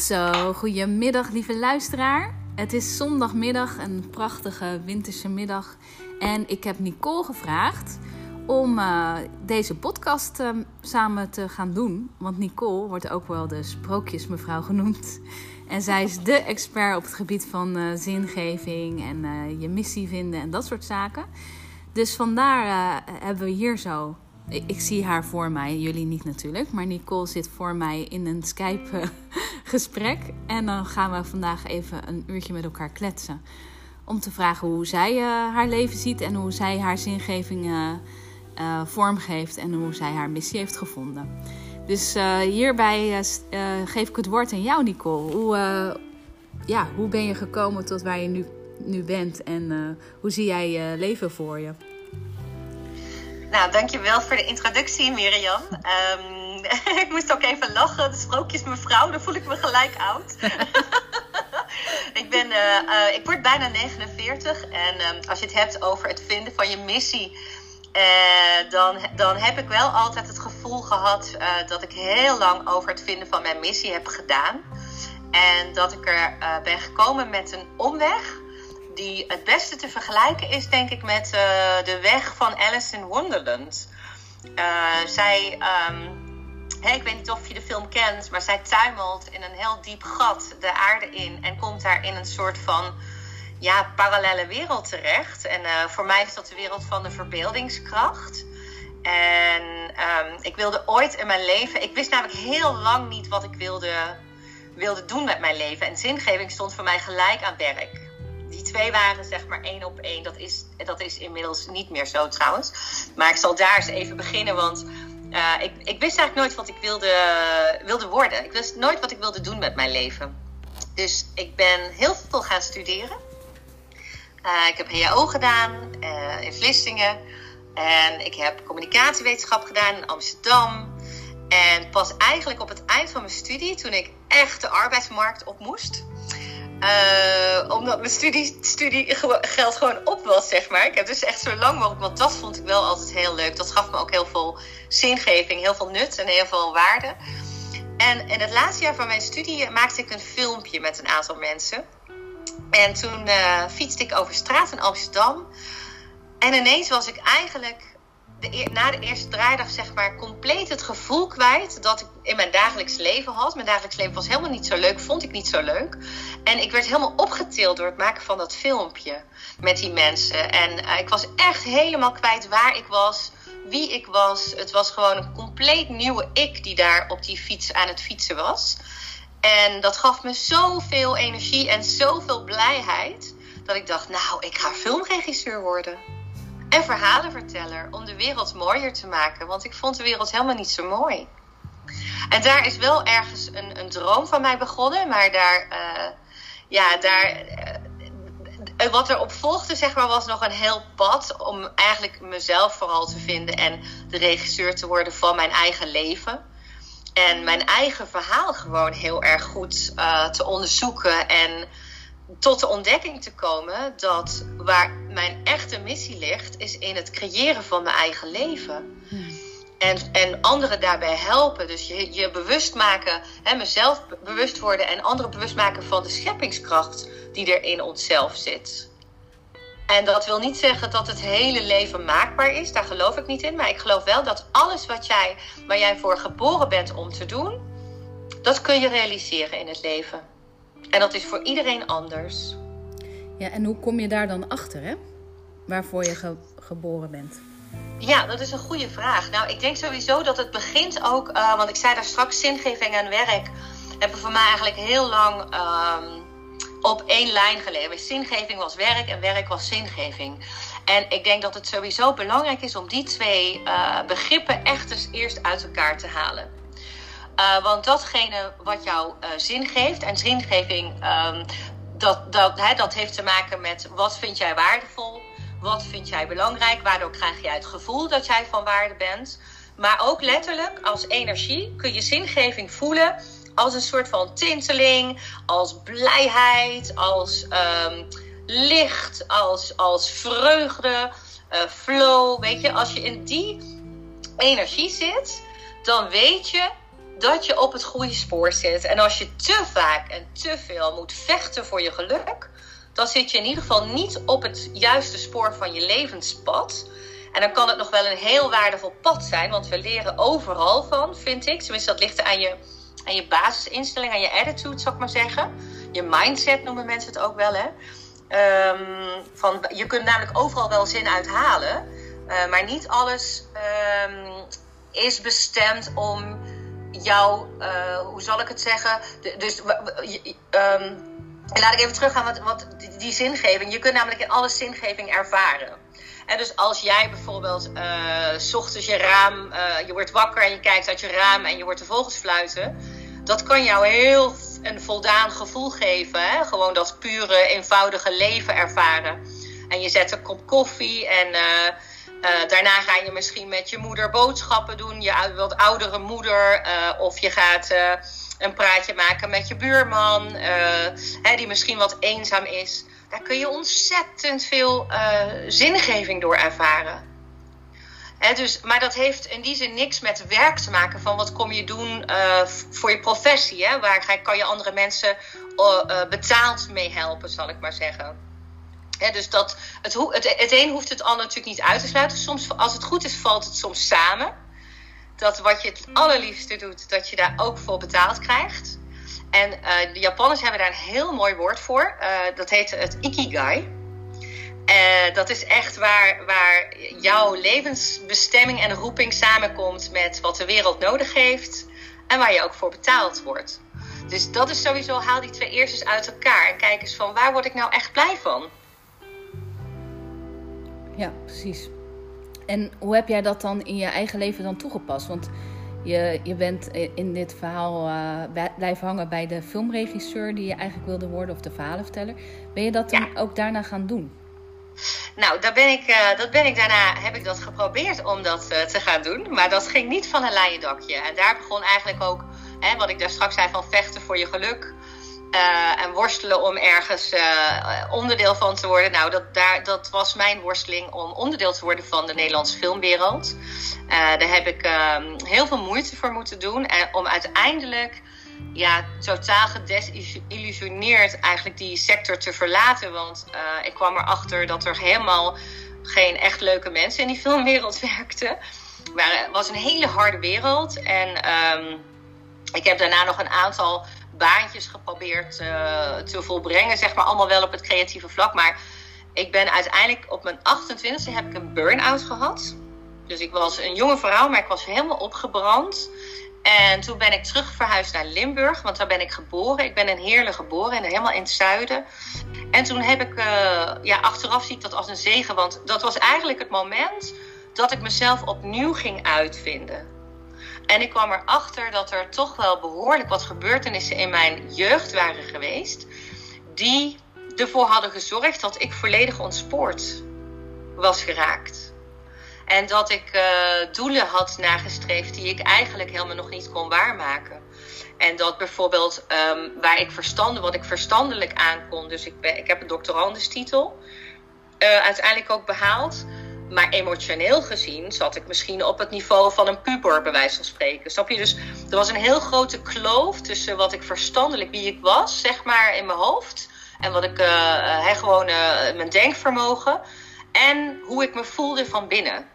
Zo, goedemiddag lieve luisteraar. Het is zondagmiddag, een prachtige winterse middag. En ik heb Nicole gevraagd om uh, deze podcast uh, samen te gaan doen. Want Nicole wordt ook wel de sprookjesmevrouw genoemd. En zij is de expert op het gebied van uh, zingeving en je missie vinden en dat soort zaken. Dus vandaar hebben we hier zo ik, zie haar voor mij, jullie niet natuurlijk. Maar Nicole zit voor mij in een Skype-gesprek. En dan gaan we vandaag even een uurtje met elkaar kletsen. Om te vragen hoe zij uh, haar leven ziet en hoe zij haar zingeving uh, vormgeeft. En hoe zij haar missie heeft gevonden. Dus hierbij geef ik het woord aan jou, Nicole. Hoe, ja, hoe ben je gekomen tot waar je nu, nu bent? En hoe zie jij je leven voor je? Nou, dankjewel voor de introductie, Mirjam. Um, ik moest ook even lachen. De sprookjes mevrouw, dan voel ik me gelijk oud. ik, ben, uh, uh, ik word bijna 49 en um, als je het hebt over het vinden van je missie, uh, dan, dan heb ik wel altijd het gevoel gehad dat ik heel lang over het vinden van mijn missie heb gedaan. En dat ik er ben gekomen met een omweg die het beste te vergelijken is, denk ik, met uh, de weg van Alice in Wonderland. Uh, zij, hey, ik weet niet of je de film kent, maar zij tuimelt in een heel diep gat de aarde in en komt daar in een soort van ja, parallele wereld terecht. En uh, voor mij is dat de wereld van de verbeeldingskracht. En um, ik wilde ooit in mijn leven, ik wist namelijk heel lang niet wat ik wilde, wilde doen met mijn leven. En zingeving stond voor mij gelijk aan werk die twee waren zeg maar één op één. Dat is, dat is inmiddels niet meer zo trouwens. Maar ik zal daar eens even beginnen, want uh, ik, ik wist eigenlijk nooit wat ik wilde, wilde worden. Ik wist nooit wat ik wilde doen met mijn leven. Dus ik ben heel veel gaan studeren. Uh, ik heb HO gedaan uh, in Vlissingen. En ik heb communicatiewetenschap gedaan in Amsterdam. En pas eigenlijk op het eind van mijn studie, toen ik echt de arbeidsmarkt op moest, uh, omdat mijn studie, studiegeld gewoon op was, zeg maar. Ik heb dus echt zo lang mogelijk, want dat vond ik wel altijd heel leuk. Dat gaf me ook heel veel zingeving, heel veel nut en heel veel waarde. En in het laatste jaar van mijn studie maakte ik een filmpje met een aantal mensen. En toen uh, fietste ik over straat in Amsterdam. En ineens was ik eigenlijk na de eerste draaidag zeg maar compleet het gevoel kwijt dat ik in mijn dagelijks leven had. Mijn dagelijks leven was helemaal niet zo leuk, vond ik niet zo leuk. En ik werd helemaal opgetild door het maken van dat filmpje met die mensen. En uh, ik was echt helemaal kwijt waar ik was, wie ik was. Het was gewoon een compleet nieuwe ik die daar op die fiets aan het fietsen was. En dat gaf me zoveel energie en zoveel blijheid. Dat ik dacht, nou, ik ga filmregisseur worden en verhalenverteller om de wereld mooier te maken. Want ik vond de wereld helemaal niet zo mooi. En daar is wel ergens een, een droom van mij begonnen, maar daar, uh, ja, daar, uh, wat erop volgde, zeg maar, was nog een heel pad om eigenlijk mezelf vooral te vinden en de regisseur te worden van mijn eigen leven. En mijn eigen verhaal gewoon heel erg goed uh, te onderzoeken en tot de ontdekking te komen dat waar mijn echte missie ligt, is in het creëren van mijn eigen leven. Hmm. En, en anderen daarbij helpen. Dus je, je bewust maken, hè, mezelf bewust worden en anderen bewust maken van de scheppingskracht die er in onszelf zit. En dat wil niet zeggen dat het hele leven maakbaar is, daar geloof ik niet in. Maar ik geloof wel dat alles wat jij, waar jij voor geboren bent om te doen, dat kun je realiseren in het leven. En dat is voor iedereen anders. Ja, en hoe kom je daar dan achter, hè? Waarvoor je geboren bent? Ja, dat is een goede vraag. Nou, ik denk sowieso dat het begint ook, uh, want ik zei daar straks, zingeving en werk hebben voor mij eigenlijk heel lang um, op één lijn geleefd. Zingeving was werk en werk was zingeving. En ik denk dat het sowieso belangrijk is om die twee uh, begrippen echt eens eerst uit elkaar te halen. Uh, want datgene wat jou uh, zin geeft, en zingeving, um, dat, dat, hè, dat heeft te maken met wat vind jij waardevol, wat vind jij belangrijk, waardoor krijg jij het gevoel dat jij van waarde bent. Maar ook letterlijk als energie kun je zingeving voelen als een soort van tinteling, als blijheid, als um, licht, als, als vreugde, uh, flow. Weet je, als je in die energie zit, dan weet je dat je op het goede spoor zit. En als je te vaak en te veel moet vechten voor je geluk, dan zit je in ieder geval niet op het juiste spoor van je levenspad. En dan kan het nog wel een heel waardevol pad zijn, want we leren overal van, vind ik. Tenminste, dat ligt aan je, aan je basisinstelling, aan je attitude, zou ik maar zeggen. Je mindset noemen mensen het ook wel, hè. Um, van, je kunt namelijk overal wel zin uithalen, uh, maar niet alles um, is bestemd om jou, uh, hoe zal ik het zeggen? dus um, laat ik even teruggaan wat, wat die, zingeving. Je kunt namelijk in alle zingeving ervaren. En dus als jij bijvoorbeeld uh, ochtends je raam, uh, je wordt wakker en je kijkt uit je raam en je hoort de vogels fluiten, dat kan jou heel een voldaan gevoel geven. Hè? Gewoon dat pure, eenvoudige leven ervaren. En je zet een kop koffie en uh, daarna ga je misschien met je moeder boodschappen doen, je wat oudere moeder, uh, of je gaat een praatje maken met je buurman, hè, die misschien wat eenzaam is. Daar kun je ontzettend veel zingeving door ervaren dus, maar dat heeft in die zin niks met werk te maken van wat kom je doen voor je professie. Hè? Waar kan je andere mensen betaald mee helpen, zal ik maar zeggen. Dus dat, het, het, het een hoeft het ander natuurlijk niet uit te sluiten. Soms, als het goed is, valt het soms samen. Dat wat je het allerliefste doet, dat je daar ook voor betaald krijgt. En uh, de Japanners hebben daar een heel mooi woord voor. dat heet het ikigai. Uh, dat is echt waar, waar jouw levensbestemming en roeping samenkomt met wat de wereld nodig heeft en waar je ook voor betaald wordt. Dus dat is sowieso, haal die twee eerst eens uit elkaar en kijk eens van waar word ik nou echt blij van. Ja, precies. En hoe heb jij dat dan in je eigen leven dan toegepast? Want je, je bent in dit verhaal uh, blijven hangen bij de filmregisseur die je eigenlijk wilde worden of de verhalenverteller. Ben je dat dan ook daarna gaan doen? Nou, daar ben ik, uh, dat ben ik daarna heb ik dat geprobeerd om dat uh, te gaan doen. Maar dat ging niet van een leien dakje. En daar begon eigenlijk ook, hè, wat ik daar straks zei, van vechten voor je geluk. Uh, en worstelen om ergens onderdeel van te worden. Nou, dat, daar, dat was mijn worsteling om onderdeel te worden van de Nederlandse filmwereld. daar heb ik ehm, heel veel moeite voor moeten doen. En om uiteindelijk ja, totaal gedesillusioneerd eigenlijk die sector te verlaten. Want ik kwam erachter dat er helemaal geen echt leuke mensen in die filmwereld werkten. Maar het was een hele harde wereld. En um, ik heb daarna nog een aantal baantjes geprobeerd uh, te volbrengen. Zeg maar allemaal wel op het creatieve vlak. Maar ik ben uiteindelijk op mijn 28e heb ik een burn-out gehad. Dus ik was een jonge vrouw, maar ik was helemaal opgebrand. En toen ben ik terug verhuisd naar Limburg, want daar ben ik geboren. Ik ben in Heerlen geboren, en helemaal in het zuiden. En toen heb ik, uh, ja, achteraf zie ik dat als een zegen, want dat was eigenlijk het moment dat ik mezelf opnieuw ging uitvinden. En ik kwam erachter dat er toch wel behoorlijk wat gebeurtenissen in mijn jeugd waren geweest, die ervoor hadden gezorgd dat ik volledig ontspoord was geraakt. En dat ik uh, doelen had nagestreefd die ik eigenlijk helemaal nog niet kon waarmaken. En dat bijvoorbeeld um, waar ik verstanden, wat ik verstandelijk aankon. Dus ik, ben, ik heb een doctorandenstitel uh, uiteindelijk ook behaald. Maar emotioneel gezien zat ik misschien op het niveau van een puber, bij wijze van spreken. Snap je? Dus er was een heel grote kloof tussen wat ik verstandelijk, wie ik was, zeg maar, in mijn hoofd. En wat ik, uh, gewoon uh, mijn denkvermogen en hoe ik me voelde van binnen.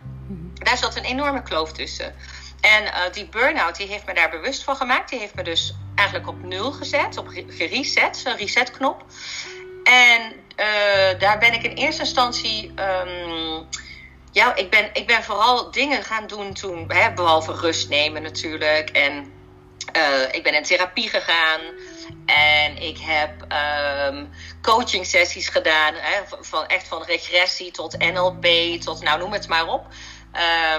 Daar zat een enorme kloof tussen. En die burn-out die heeft me daar bewust van gemaakt. Die heeft me dus eigenlijk op nul gezet, op gereset, zo'n resetknop. En daar ben ik in eerste instantie. Um, ja, ik ben, ik ben vooral dingen gaan doen toen, hè, behalve rust nemen natuurlijk. En uh, ik ben in therapie gegaan. En ik heb um, coaching sessies gedaan. Hè, van, echt van regressie tot NLP, tot nou noem het maar op.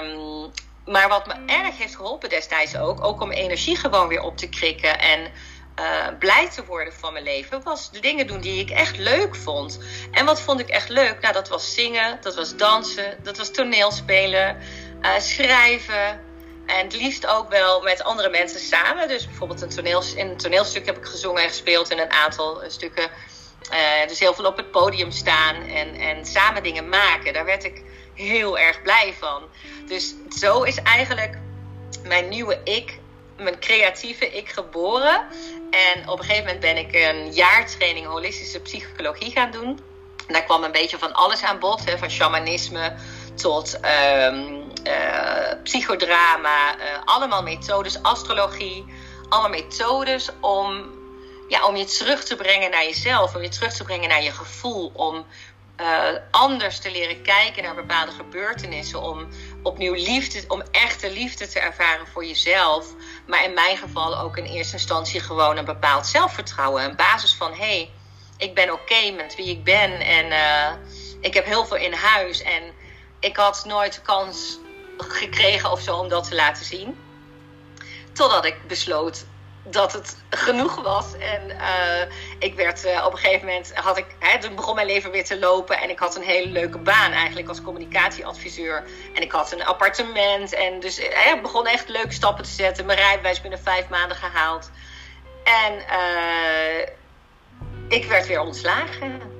Um, maar wat me erg heeft geholpen destijds ook, ook om energie gewoon weer op te krikken en uh, blij te worden van mijn leven, was de dingen doen die ik echt leuk vond. En wat vond ik echt leuk? Nou, dat was zingen, dat was dansen, dat was toneelspelen, uh, schrijven. En het liefst ook wel met andere mensen samen. Dus bijvoorbeeld een toneel, een toneelstuk heb ik gezongen en gespeeld in een aantal stukken. Uh, dus heel veel op het podium staan en, en samen dingen maken. Daar werd ik heel erg blij van. Dus zo is eigenlijk mijn nieuwe ik mijn creatieve ik geboren. En op een gegeven moment ben ik een jaartraining holistische psychologie gaan doen. En daar kwam een beetje van alles aan bod, hè, van shamanisme tot um, uh, psychodrama, uh, allemaal methodes, astrologie, allemaal methodes om, ja, om je terug te brengen naar jezelf, om je terug te brengen naar je gevoel, om uh, anders te leren kijken naar bepaalde gebeurtenissen, om opnieuw liefde, om echte liefde te ervaren voor jezelf. Maar in mijn geval ook in eerste instantie gewoon een bepaald zelfvertrouwen, een basis van hé, hey, ik ben oké met wie ik ben en ik heb heel veel in huis en ik had nooit de kans gekregen of zo om dat te laten zien. Totdat ik besloot dat het genoeg was. En uh, ik werd uh, op een gegeven moment had ik, hè, toen begon mijn leven weer te lopen. En ik had een hele leuke baan eigenlijk als communicatieadviseur. En ik had een appartement. En dus ik begon echt leuke stappen te zetten. Mijn rijbewijs binnen vijf maanden gehaald. En ik werd weer ontslagen.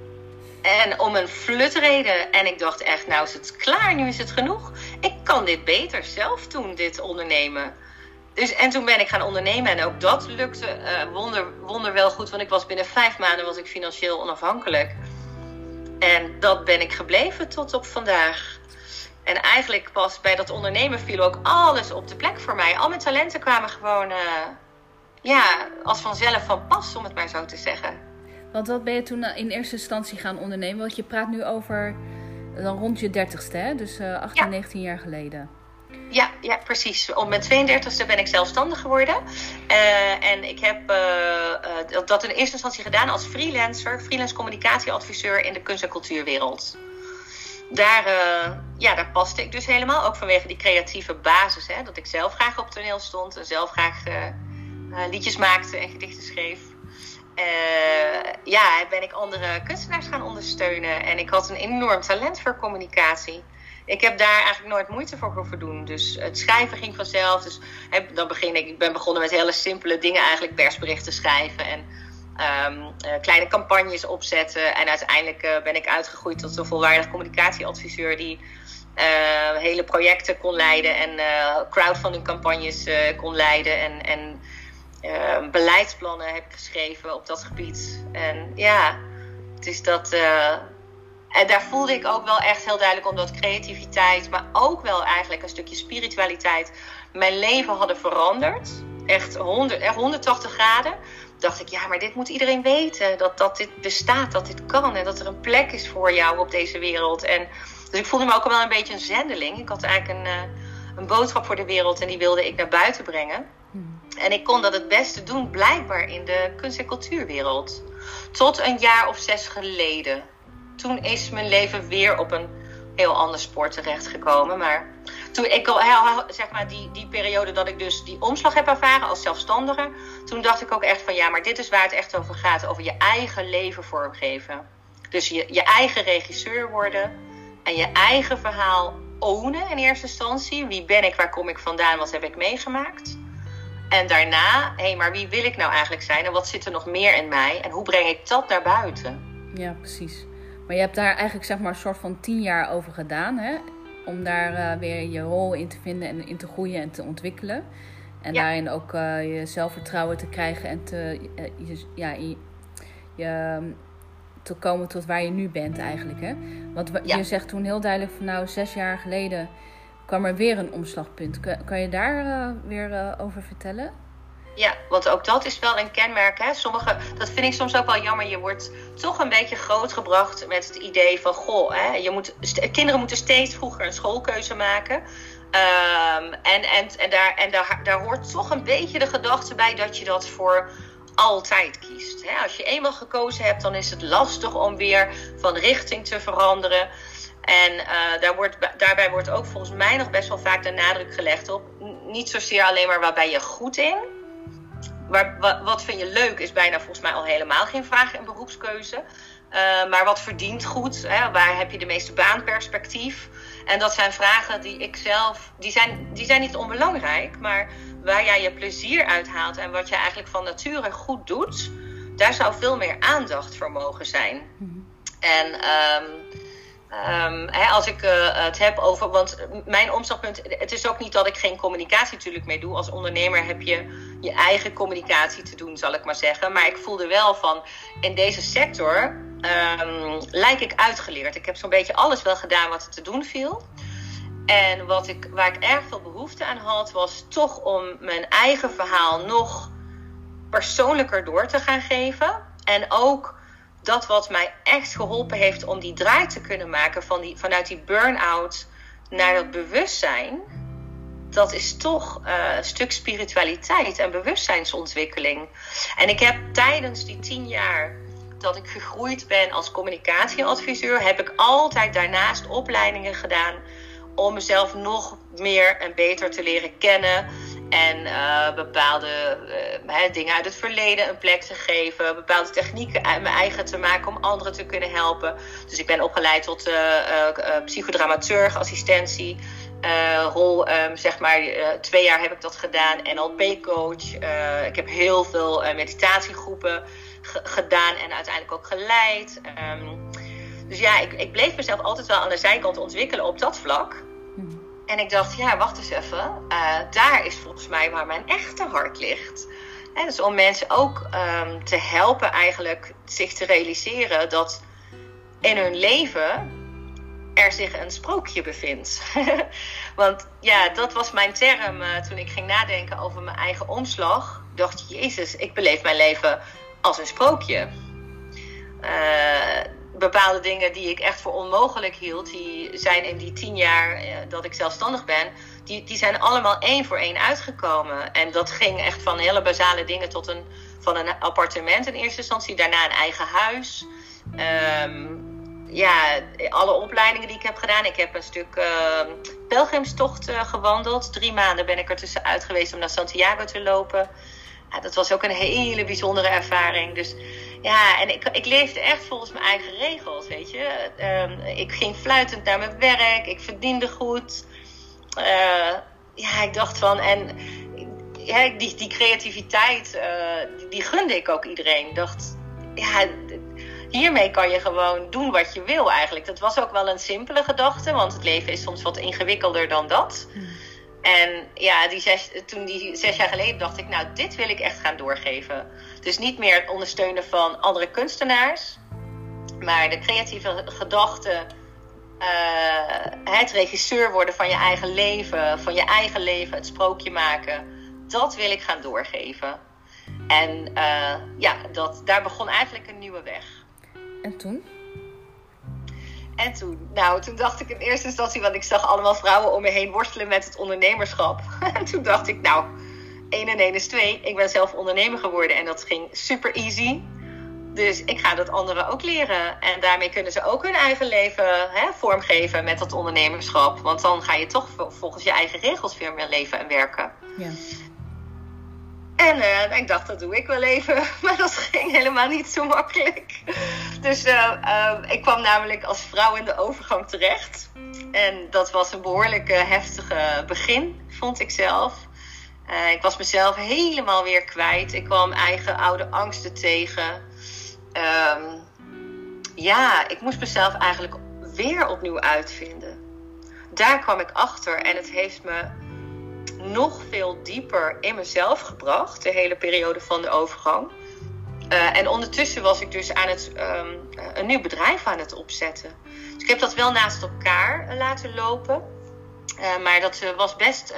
En om een flutreden. En ik dacht echt, nou is het klaar, nu is het genoeg. Ik kan dit beter zelf doen, dit ondernemen. Dus, en toen ben ik gaan ondernemen en ook dat lukte uh, wonder, wonder wel goed. Want ik was binnen vijf maanden was ik financieel onafhankelijk. En dat ben ik gebleven tot op vandaag. En eigenlijk pas bij dat ondernemen viel ook alles op de plek voor mij. Al mijn talenten kwamen gewoon uh, ja, als vanzelf van pas, om het maar zo te zeggen. Want wat ben je toen in eerste instantie gaan ondernemen? Want je praat nu over dan rond je dertigste, hè? Dus uh, 18, ja. 19 jaar geleden. Ja, ja, precies. Op mijn 32e ben ik zelfstandig geworden. Uh, en ik heb uh, uh, dat in eerste instantie gedaan als freelancer, freelance communicatieadviseur in de kunst- en cultuurwereld. Daar, ja, daar paste ik dus helemaal, ook vanwege die creatieve basis. Hè, dat ik zelf graag op toneel stond en zelf graag liedjes maakte en gedichten schreef. Ja, ben ik andere kunstenaars gaan ondersteunen. En ik had een enorm talent voor communicatie. Ik heb daar eigenlijk nooit moeite voor hoeven doen. Dus het schrijven ging vanzelf. Dus dan begin ik, ik ben begonnen met hele simpele dingen, eigenlijk persberichten schrijven. En um, uh, kleine campagnes opzetten. En uiteindelijk uh, ben ik uitgegroeid tot een volwaardig communicatieadviseur die hele projecten kon leiden en crowdfunding campagnes kon leiden. En, en uh, beleidsplannen heb geschreven op dat gebied. En ja, het is dat. En daar voelde ik ook wel echt heel duidelijk, omdat creativiteit, maar ook wel eigenlijk een stukje spiritualiteit, mijn leven hadden veranderd. Echt, 100, echt 180 graden. Dacht ik, ja, maar dit moet iedereen weten. Dat, dat dit bestaat, dat dit kan. En dat er een plek is voor jou op deze wereld. En, dus ik voelde me ook wel een beetje een zendeling. Ik had eigenlijk een, uh, een boodschap voor de wereld en die wilde ik naar buiten brengen. En ik kon dat het beste doen blijkbaar in de kunst- en cultuurwereld. Tot een jaar of zes geleden. Toen is mijn leven weer op een heel ander spoor terechtgekomen. Maar toen ik al, zeg maar, die, die periode dat ik dus die omslag heb ervaren als zelfstandige. Toen dacht ik ook echt van ja, maar dit is waar het echt over gaat. Over je eigen leven vormgeven. Dus je, je eigen regisseur worden. En je eigen verhaal ownen in eerste instantie. Wie ben ik, waar kom ik vandaan, wat heb ik meegemaakt. En daarna, hé, hey, maar wie wil ik nou eigenlijk zijn en wat zit er nog meer in mij en hoe breng ik dat naar buiten? Ja, precies. Maar je hebt daar eigenlijk zeg maar een soort van tien jaar over gedaan, hè? Om daar uh, weer je rol in te vinden en in te groeien en te ontwikkelen. En ja. daarin ook uh, je zelfvertrouwen te krijgen en te, uh, je, ja, je, je, te komen tot waar je nu bent eigenlijk, hè? Want ja. je zegt toen heel duidelijk van nou, zes jaar geleden kwam er weer een omslagpunt. Kan, je daar weer over vertellen? Ja, want ook dat is wel een kenmerk. Hè? Sommige, dat vind ik soms ook wel jammer. Je wordt toch een beetje grootgebracht met het idee van: goh, hè, je moet, kinderen moeten steeds vroeger een schoolkeuze maken. Um, en en, en, daar, en daar, daar hoort toch een beetje de gedachte bij dat je dat voor altijd kiest. Hè? Als je eenmaal gekozen hebt, dan is het lastig om weer van richting te veranderen. En uh, daar wordt, daarbij wordt ook volgens mij nog best wel vaak de nadruk gelegd op. Niet zozeer alleen maar waar ben je goed in. Wat, wat vind je leuk is bijna volgens mij al helemaal geen vraag in beroepskeuze. Uh, maar wat verdient goed? Hè? Waar heb je de meeste baanperspectief? En dat zijn vragen die ik zelf, die zijn, die zijn niet onbelangrijk, maar waar jij je plezier uithaalt en wat je eigenlijk van nature goed doet, daar zou veel meer aandacht voor mogen zijn. Mm -hmm. En um, Ehm, hè, als ik uh, het heb over. Want mijn omslagpunt. Het is ook niet dat ik geen communicatie natuurlijk mee doe. Als ondernemer heb je je eigen communicatie te doen, zal ik maar zeggen. Maar ik voelde wel van. In deze sector. Um, lijk ik uitgeleerd. Ik heb zo'n beetje alles wel gedaan wat er te doen viel. En wat ik, waar ik erg veel behoefte aan had, was toch om mijn eigen verhaal nog persoonlijker door te gaan geven. En ook dat wat mij echt geholpen heeft om die draai te kunnen maken van die, vanuit die burn-out naar dat bewustzijn. Dat is toch uh, een stuk spiritualiteit en bewustzijnsontwikkeling. En ik heb tijdens die tien jaar dat ik gegroeid ben als communicatieadviseur, heb ik altijd daarnaast opleidingen gedaan om mezelf nog meer en beter te leren kennen. En uh, bepaalde uh, dingen uit het verleden een plek te geven. Bepaalde technieken mijn eigen te maken om anderen te kunnen helpen. Dus ik ben opgeleid tot uh, psychodramaturg, assistentie. rol, um, zeg maar, twee jaar heb ik dat gedaan. NLP-coach. ik heb heel veel meditatiegroepen gedaan en uiteindelijk ook geleid. Um, dus ja, ik, ik bleef mezelf altijd wel aan de zijkant ontwikkelen op dat vlak. En ik dacht, ja, wacht eens even. Uh, daar is volgens mij waar mijn echte hart ligt. En dus om mensen ook um, te helpen eigenlijk zich te realiseren dat in hun leven er zich een sprookje bevindt. Want ja, dat was mijn term uh, toen ik ging nadenken over mijn eigen omslag. Dacht, jezus, ik beleef mijn leven als een sprookje. Uh, bepaalde dingen die ik echt voor onmogelijk hield, die zijn in die tien jaar eh, dat ik zelfstandig ben, die, die zijn allemaal één voor één uitgekomen. En dat ging echt van hele basale dingen tot een, van een appartement in eerste instantie, daarna een eigen huis. Um, ja, alle opleidingen die ik heb gedaan. Ik heb een stuk uh, pelgrimstocht uh, gewandeld. Drie maanden ben ik er tussenuit geweest om naar Santiago te lopen. Ja, dat was ook een hele bijzondere ervaring. Dus ja, en ik, ik leefde echt volgens mijn eigen regels, weet je. Um, ik ging fluitend naar mijn werk, ik verdiende goed. Uh, ja, ik dacht van, en ja, die, die creativiteit, uh, die, die, gunde ik ook iedereen. Ik dacht, ja, hiermee kan je gewoon doen wat je wil eigenlijk. Dat was ook wel een simpele gedachte, want het leven is soms wat ingewikkelder dan dat. Hmm. En ja, die zes, toen die zes jaar geleden dacht ik, nou, dit wil ik echt gaan doorgeven. Dus niet meer het ondersteunen van andere kunstenaars, maar de creatieve gedachte, uh, het regisseur worden van je eigen leven, van je eigen leven, het sprookje maken, dat wil ik gaan doorgeven. En uh, ja, dat, daar begon eigenlijk een nieuwe weg. En toen? En toen, nou, toen dacht ik in eerste instantie, want ik zag allemaal vrouwen om me heen worstelen met het ondernemerschap. en toen dacht ik, nou, 1 en 1 is 2. Ik ben zelf ondernemer geworden en dat ging super easy. Dus ik ga dat anderen ook leren. En daarmee kunnen ze ook hun eigen leven hè, vormgeven met dat ondernemerschap. Want dan ga je toch volgens je eigen regels weer meer leven en werken. Ja. En uh, ik dacht, dat doe ik wel even. Maar dat ging helemaal niet zo makkelijk. Dus uh, uh, ik kwam namelijk als vrouw in de overgang terecht. En dat was een behoorlijk heftige begin, vond ik zelf. Ik was mezelf helemaal weer kwijt. Ik kwam eigen oude angsten tegen. Um, ja, ik moest mezelf eigenlijk weer opnieuw uitvinden. Daar kwam ik achter en het heeft me nog veel dieper in mezelf gebracht, de hele periode van de overgang. Uh, en ondertussen was ik dus aan het, um, een nieuw bedrijf aan het opzetten. Dus ik heb dat wel naast elkaar laten lopen. Maar dat was best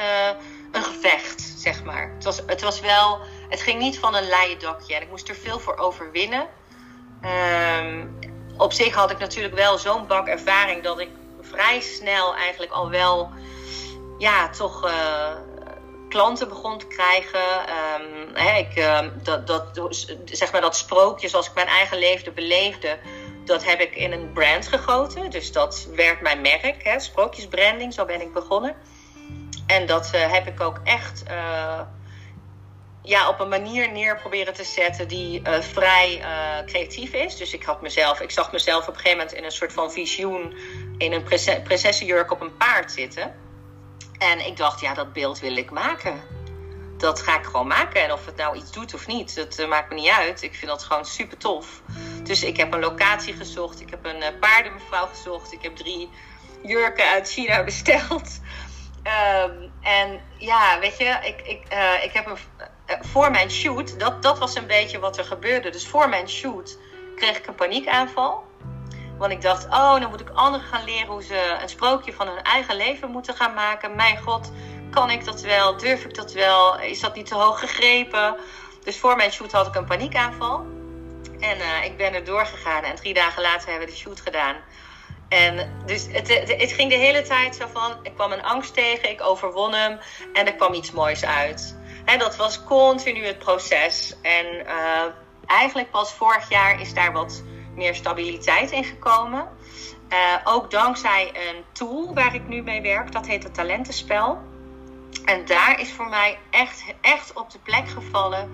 een gevecht, zeg maar. Het was, het was wel, het ging niet van een leien dakje. En ik moest er veel voor overwinnen. Um, op zich had ik natuurlijk wel zo'n bak ervaring dat ik vrij snel eigenlijk al wel, ja, toch klanten begon te krijgen. Um, hè, ik, um, dat, dat, zeg maar dat sprookje zoals ik mijn eigen leven beleefde, dat heb ik in een brand gegoten. Dus dat werd mijn merk, hè, sprookjesbranding, zo ben ik begonnen. En dat uh, heb ik ook echt uh, ja, op een manier neer proberen te zetten die uh, vrij creatief is. Dus ik, had mezelf, ik zag mezelf op een gegeven moment in een soort van visioen in een prinsessenjurk op een paard zitten. En ik dacht, ja, dat beeld wil ik maken. dat ga ik gewoon maken. En of het nou iets doet of niet, dat maakt me niet uit. Ik vind dat gewoon super tof. Dus ik heb een locatie gezocht. Ik heb een paardenmevrouw gezocht. Ik heb drie jurken uit China besteld. Um, en ja, weet je, ik, ik, uh, ik heb een, voor mijn shoot, dat, dat was een beetje wat er gebeurde. Dus voor mijn shoot kreeg ik een paniekaanval. Want ik dacht, oh, dan moet ik anderen gaan leren hoe ze een sprookje van hun eigen leven moeten gaan maken. Mijn god, kan ik dat wel? Durf ik dat wel? Is dat niet te hoog gegrepen? Dus voor mijn shoot had ik een paniekaanval. En uh, ik ben er doorgegaan en drie dagen later hebben we de shoot gedaan. En dus het, het, ging de hele tijd zo van, ik kwam een angst tegen, ik overwon hem en er kwam iets moois uit. En dat was continu het proces. En uh, eigenlijk pas vorig jaar is daar wat meer stabiliteit in gekomen. Uh, ook dankzij een tool waar ik nu mee werk, dat heet het Talentenspel. En daar is voor mij echt, echt op de plek gevallen.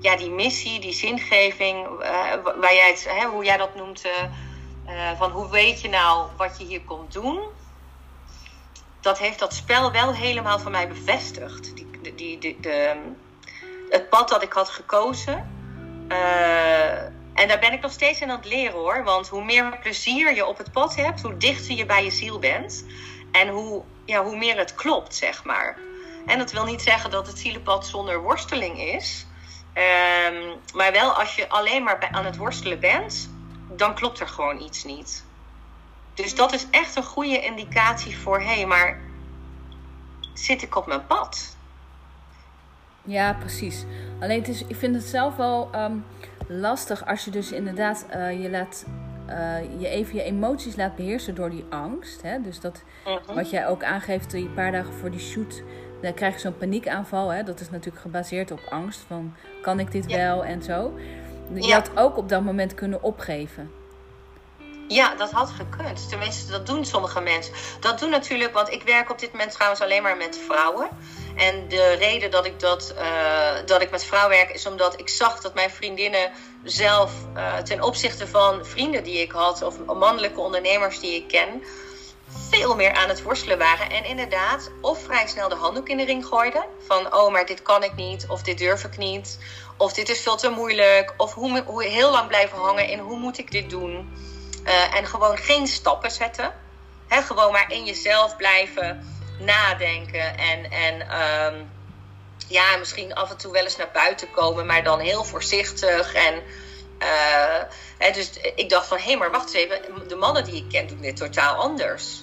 Ja, die missie, die zingeving, uh, waar jij het, hè, hoe jij dat noemt. Uh, van hoe weet je nou wat je hier komt doen? Dat heeft dat spel wel helemaal voor mij bevestigd. Die, die, de, het pad dat ik had gekozen. Uh, en daar ben ik nog steeds aan het leren hoor. Want hoe meer plezier je op het pad hebt, hoe dichter je bij je ziel bent. En hoe, ja, hoe meer het klopt, zeg maar. En dat wil niet zeggen dat het zielenpad zonder worsteling is. Um, maar wel als je alleen maar aan het worstelen bent, dan klopt er gewoon iets niet. Dus dat is echt een goede indicatie voor hé, hey, maar zit ik op mijn pad? Ja, precies. Alleen het is, ik vind het zelf wel um, lastig als je dus inderdaad uh, je laat uh, je even je emoties laat beheersen door die angst. Hè? Dus dat uh-huh. wat jij ook aangeeft, een paar dagen voor die shoot, dan krijg je zo'n paniekaanval. Hè? Dat is natuurlijk gebaseerd op angst van kan ik dit ja. wel en zo. Je ja. had ook op dat moment kunnen opgeven. Ja, dat had gekund. Tenminste, dat doen sommige mensen. Dat doen natuurlijk, want ik werk op dit moment trouwens alleen maar met vrouwen. En de reden dat ik, dat, uh, dat ik met vrouwen werk is omdat ik zag dat mijn vriendinnen zelf uh, ten opzichte van vrienden die ik had of mannelijke ondernemers die ik ken, veel meer aan het worstelen waren. En inderdaad, of vrij snel de handdoek in de ring gooiden. Van, oh, maar dit kan ik niet, of dit durf ik niet, of dit is veel te moeilijk, of hoe, hoe heel lang blijven hangen in hoe moet ik dit doen. Uh, en gewoon geen stappen zetten. He, gewoon maar in jezelf blijven nadenken en, en um, ja, misschien af en toe wel eens naar buiten komen, maar dan heel voorzichtig. En uh, dus ik dacht van, hé, hey, maar wacht eens even, de mannen die ik ken doen dit totaal anders.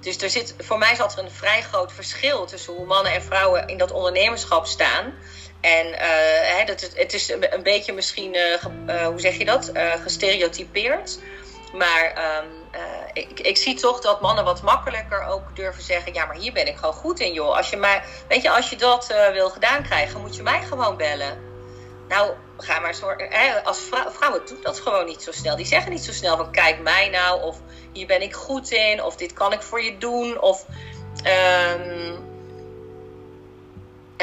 Dus er zit, voor mij zat er een vrij groot verschil tussen hoe mannen en vrouwen in dat ondernemerschap staan. En hè, dat het, het is een, beetje misschien, uh, uh, hoe zeg je dat, gestereotypeerd. Maar um, ik, ik, zie toch dat mannen wat makkelijker ook durven zeggen: ja, maar hier ben ik gewoon goed in, joh. Als je maar, weet je, als je dat wil gedaan krijgen, moet je mij gewoon bellen. Nou, ga maar zorgen. Als vrou vrouwen doen dat gewoon niet zo snel. Die zeggen niet zo snel van: kijk mij nou, of hier ben ik goed in, of dit kan ik voor je doen, of. Um,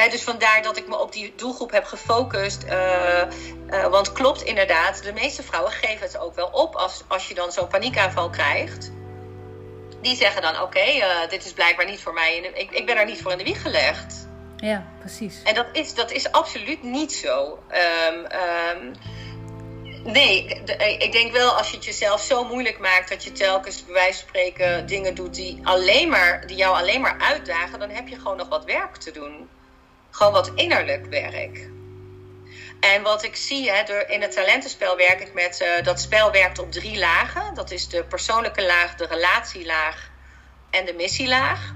dus vandaar dat ik me op die doelgroep heb gefocust. Uh, uh, want klopt inderdaad, de meeste vrouwen geven het ook wel op als, als je dan zo'n paniekaanval krijgt. Die zeggen dan: Oké, okay, uh, dit is blijkbaar niet voor mij. Ik, ik ben er niet voor in de wieg gelegd. Ja, precies. En dat is, dat is absoluut niet zo. Um, um, nee, de, ik denk wel als je het jezelf zo moeilijk maakt dat je telkens bij wijze van spreken dingen doet die, alleen maar, die jou alleen maar uitdagen, dan heb je gewoon nog wat werk te doen. Gewoon wat innerlijk werk. En wat ik zie, hè, in het talentenspel werk ik met, uh, dat spel werkt op drie lagen. Dat is de persoonlijke laag, de relatielaag en de missielaag.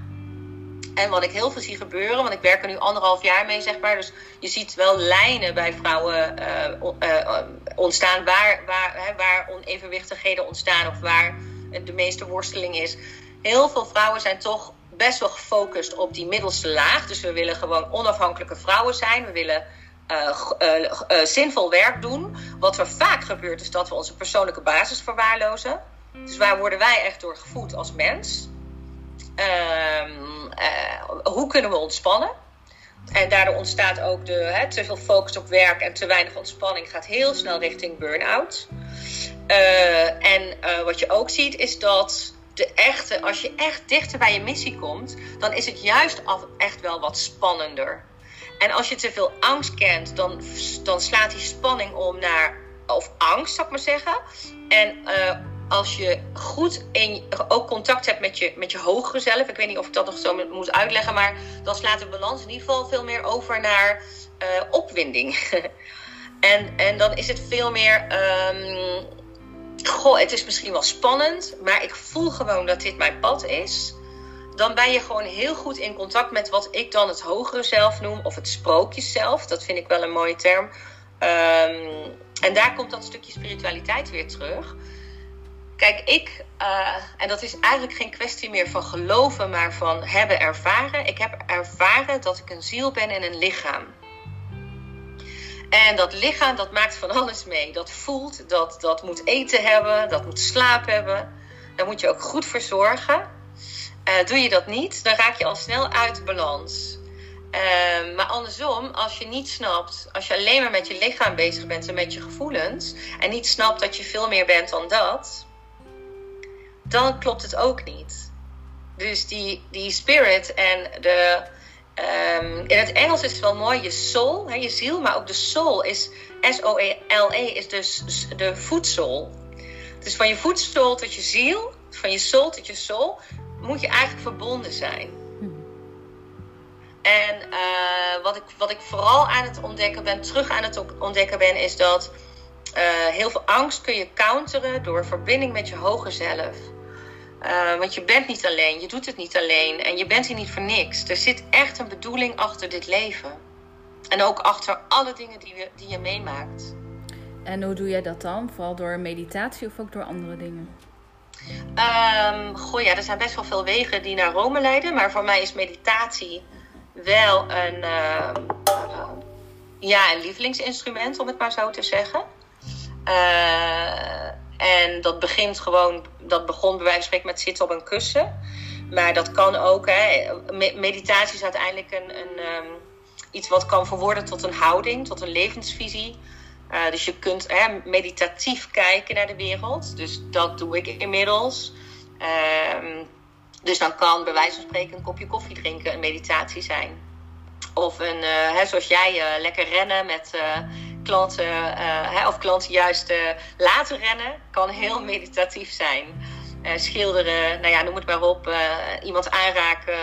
En wat ik heel veel zie gebeuren, want ik werk er nu anderhalf jaar mee, zeg maar. Dus je ziet wel lijnen bij vrouwen uh, uh, ontstaan waar, waar, hè, waar onevenwichtigheden ontstaan of waar de meeste worsteling is. Heel veel vrouwen zijn toch best wel gefocust op die middelste laag. Dus we willen gewoon onafhankelijke vrouwen zijn. We willen uh, uh, uh, zinvol werk doen. Wat er vaak gebeurt is dat we onze persoonlijke basis verwaarlozen. Dus waar worden wij echt door gevoed als mens? Ehm, hoe kunnen we ontspannen? En daardoor ontstaat ook de, hè, te veel focus op werk en te weinig ontspanning gaat heel snel richting burn-out. en wat je ook ziet is dat de echte, als je echt dichter bij je missie komt, dan is het juist echt wel wat spannender. En als je te veel angst kent, dan, dan slaat die spanning om naar, of angst zou ik maar zeggen. En uh, als je goed ook contact hebt met je, met je hogere zelf, ik weet niet of ik dat nog zo moet uitleggen, maar dan slaat de balans in ieder geval veel meer over naar uh, opwinding. en, en dan is het veel meer. Um, goh, het is misschien wel spannend, maar ik voel gewoon dat dit mijn pad is. Dan ben je gewoon heel goed in contact met wat ik dan het hogere zelf noem, of het sprookjeszelf. Dat vind ik wel een mooie term. Um, en daar komt dat stukje spiritualiteit weer terug. Kijk, ik, uh, en dat is eigenlijk geen kwestie meer van geloven, maar van hebben ervaren. Ik heb ervaren dat ik een ziel ben in een lichaam. En dat lichaam, dat maakt van alles mee. Dat voelt, dat, dat moet eten hebben, dat moet slaap hebben. Daar moet je ook goed voor zorgen. Uh, doe je dat niet, dan raak je al snel uit balans. Uh, maar andersom, als je niet snapt, als je alleen maar met je lichaam bezig bent en met je gevoelens, en niet snapt dat je veel meer bent dan dat, dan klopt het ook niet. Dus die, die spirit en de. Um, in het Engels is het wel mooi, je soul, hè, je ziel, maar ook de soul is S-O-L-E, is dus de voedsel. Dus van je voedsel tot je ziel, van je soul tot je soul, moet je eigenlijk verbonden zijn. En uh, wat, ik, wat ik vooral aan het ontdekken ben, terug aan het ontdekken ben, is dat uh, heel veel angst kun je counteren door verbinding met je hoger zelf. Uh, want je bent niet alleen, je doet het niet alleen en je bent hier niet voor niks. Er zit echt een bedoeling achter dit leven. En ook achter alle dingen die, we, die je meemaakt. En hoe doe jij dat dan? Vooral door meditatie of ook door andere dingen? Um, goh, ja, er zijn best wel veel wegen die naar Rome leiden. Maar voor mij is meditatie wel een, uh, uh, ja, een lievelingsinstrument, om het maar zo te zeggen. Uh, en dat begint gewoon, dat begon bij wijze van spreken met zitten op een kussen. Maar dat kan ook, hè. Meditatie is uiteindelijk een, een um, iets wat kan verwoorden tot een houding, tot een levensvisie. Uh, dus je kunt hè, meditatief kijken naar de wereld. Dus dat doe ik inmiddels. Um, dus dan kan bij wijze van spreken een kopje koffie drinken een meditatie zijn. Of een, uh, hè, zoals jij, uh, lekker rennen met klanten, uh, of klanten juist uh, laten rennen, kan heel meditatief zijn. Uh, schilderen, nou ja, noem het maar op. iemand aanraken.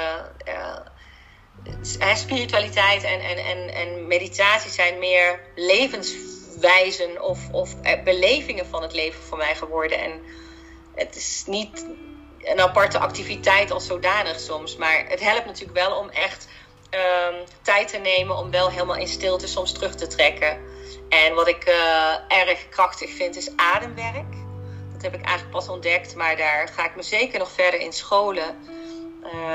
spiritualiteit en, en, en, en meditatie zijn meer levenswijzen of, of belevingen van het leven voor mij geworden. En het is niet een aparte activiteit als zodanig soms, maar het helpt natuurlijk wel om echt um, tijd te nemen om wel helemaal in stilte soms terug te trekken. En wat ik uh, erg krachtig vind is ademwerk. Dat heb ik eigenlijk pas ontdekt, maar daar ga ik me zeker nog verder in scholen.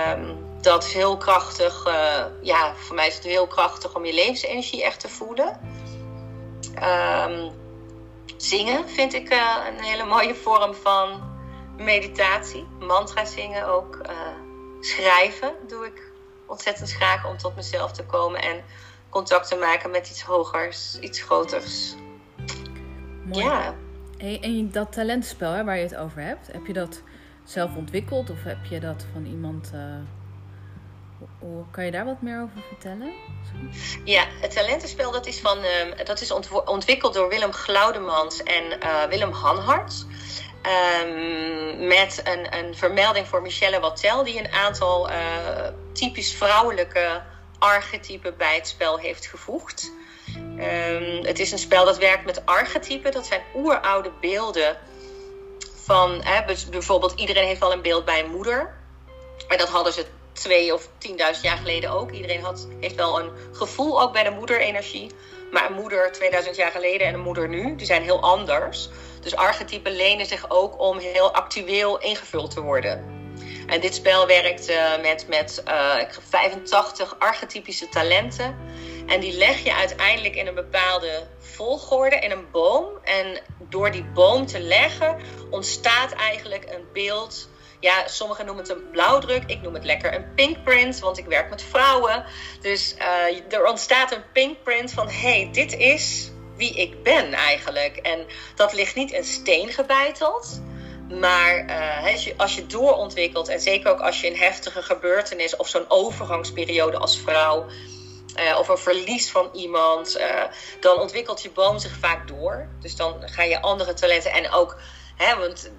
Um, dat is heel krachtig. Uh, ja, voor mij is het heel krachtig om je levensenergie echt te voelen. Um, zingen vind ik uh, een hele mooie vorm van meditatie. Mantra zingen ook. schrijven doe ik ontzettend graag om tot mezelf te komen. En contact te maken met iets hogers, iets groters. Mooi. Ja. Hey, en dat talentenspel hè, waar je het over hebt, heb je dat zelf ontwikkeld of heb je dat van iemand? Uh, hoe, kan je daar wat meer over vertellen? Ja, het talentenspel dat is, van, uh, dat is ontwikkeld door Willem Glaudemans en uh, Willem Hanhart. Um, met een, een vermelding voor Michelle Wattel, die een aantal typisch vrouwelijke archetypen bij het spel heeft gevoegd. Um, het is een spel dat werkt met archetypen. Dat zijn oeroude beelden van hè, bijvoorbeeld iedereen heeft wel een beeld bij een moeder. En dat hadden ze twee of tienduizend jaar geleden ook. Iedereen had, heeft wel een gevoel ook bij de moederenergie. Maar een moeder 2000 jaar geleden en een moeder nu, die zijn heel anders. Dus archetypen lenen zich ook om heel actueel ingevuld te worden. En dit spel werkt uh, met, met uh, 85 archetypische talenten. En die leg je uiteindelijk in een bepaalde volgorde in een boom. En door die boom te leggen ontstaat eigenlijk een beeld. Ja, sommigen noemen het een blauwdruk. Ik noem het lekker een pinkprint, want ik werk met vrouwen. Dus uh, er ontstaat een pinkprint van: hey, dit is wie ik ben eigenlijk. En dat ligt niet in steen gebeiteld. Maar uh, als, je, als je doorontwikkelt, en zeker ook als je een heftige gebeurtenis of zo'n overgangsperiode als vrouw uh, of een verlies van iemand, uh, dan ontwikkelt je boom zich vaak door. Dus dan ga je andere talenten en ook, hè, want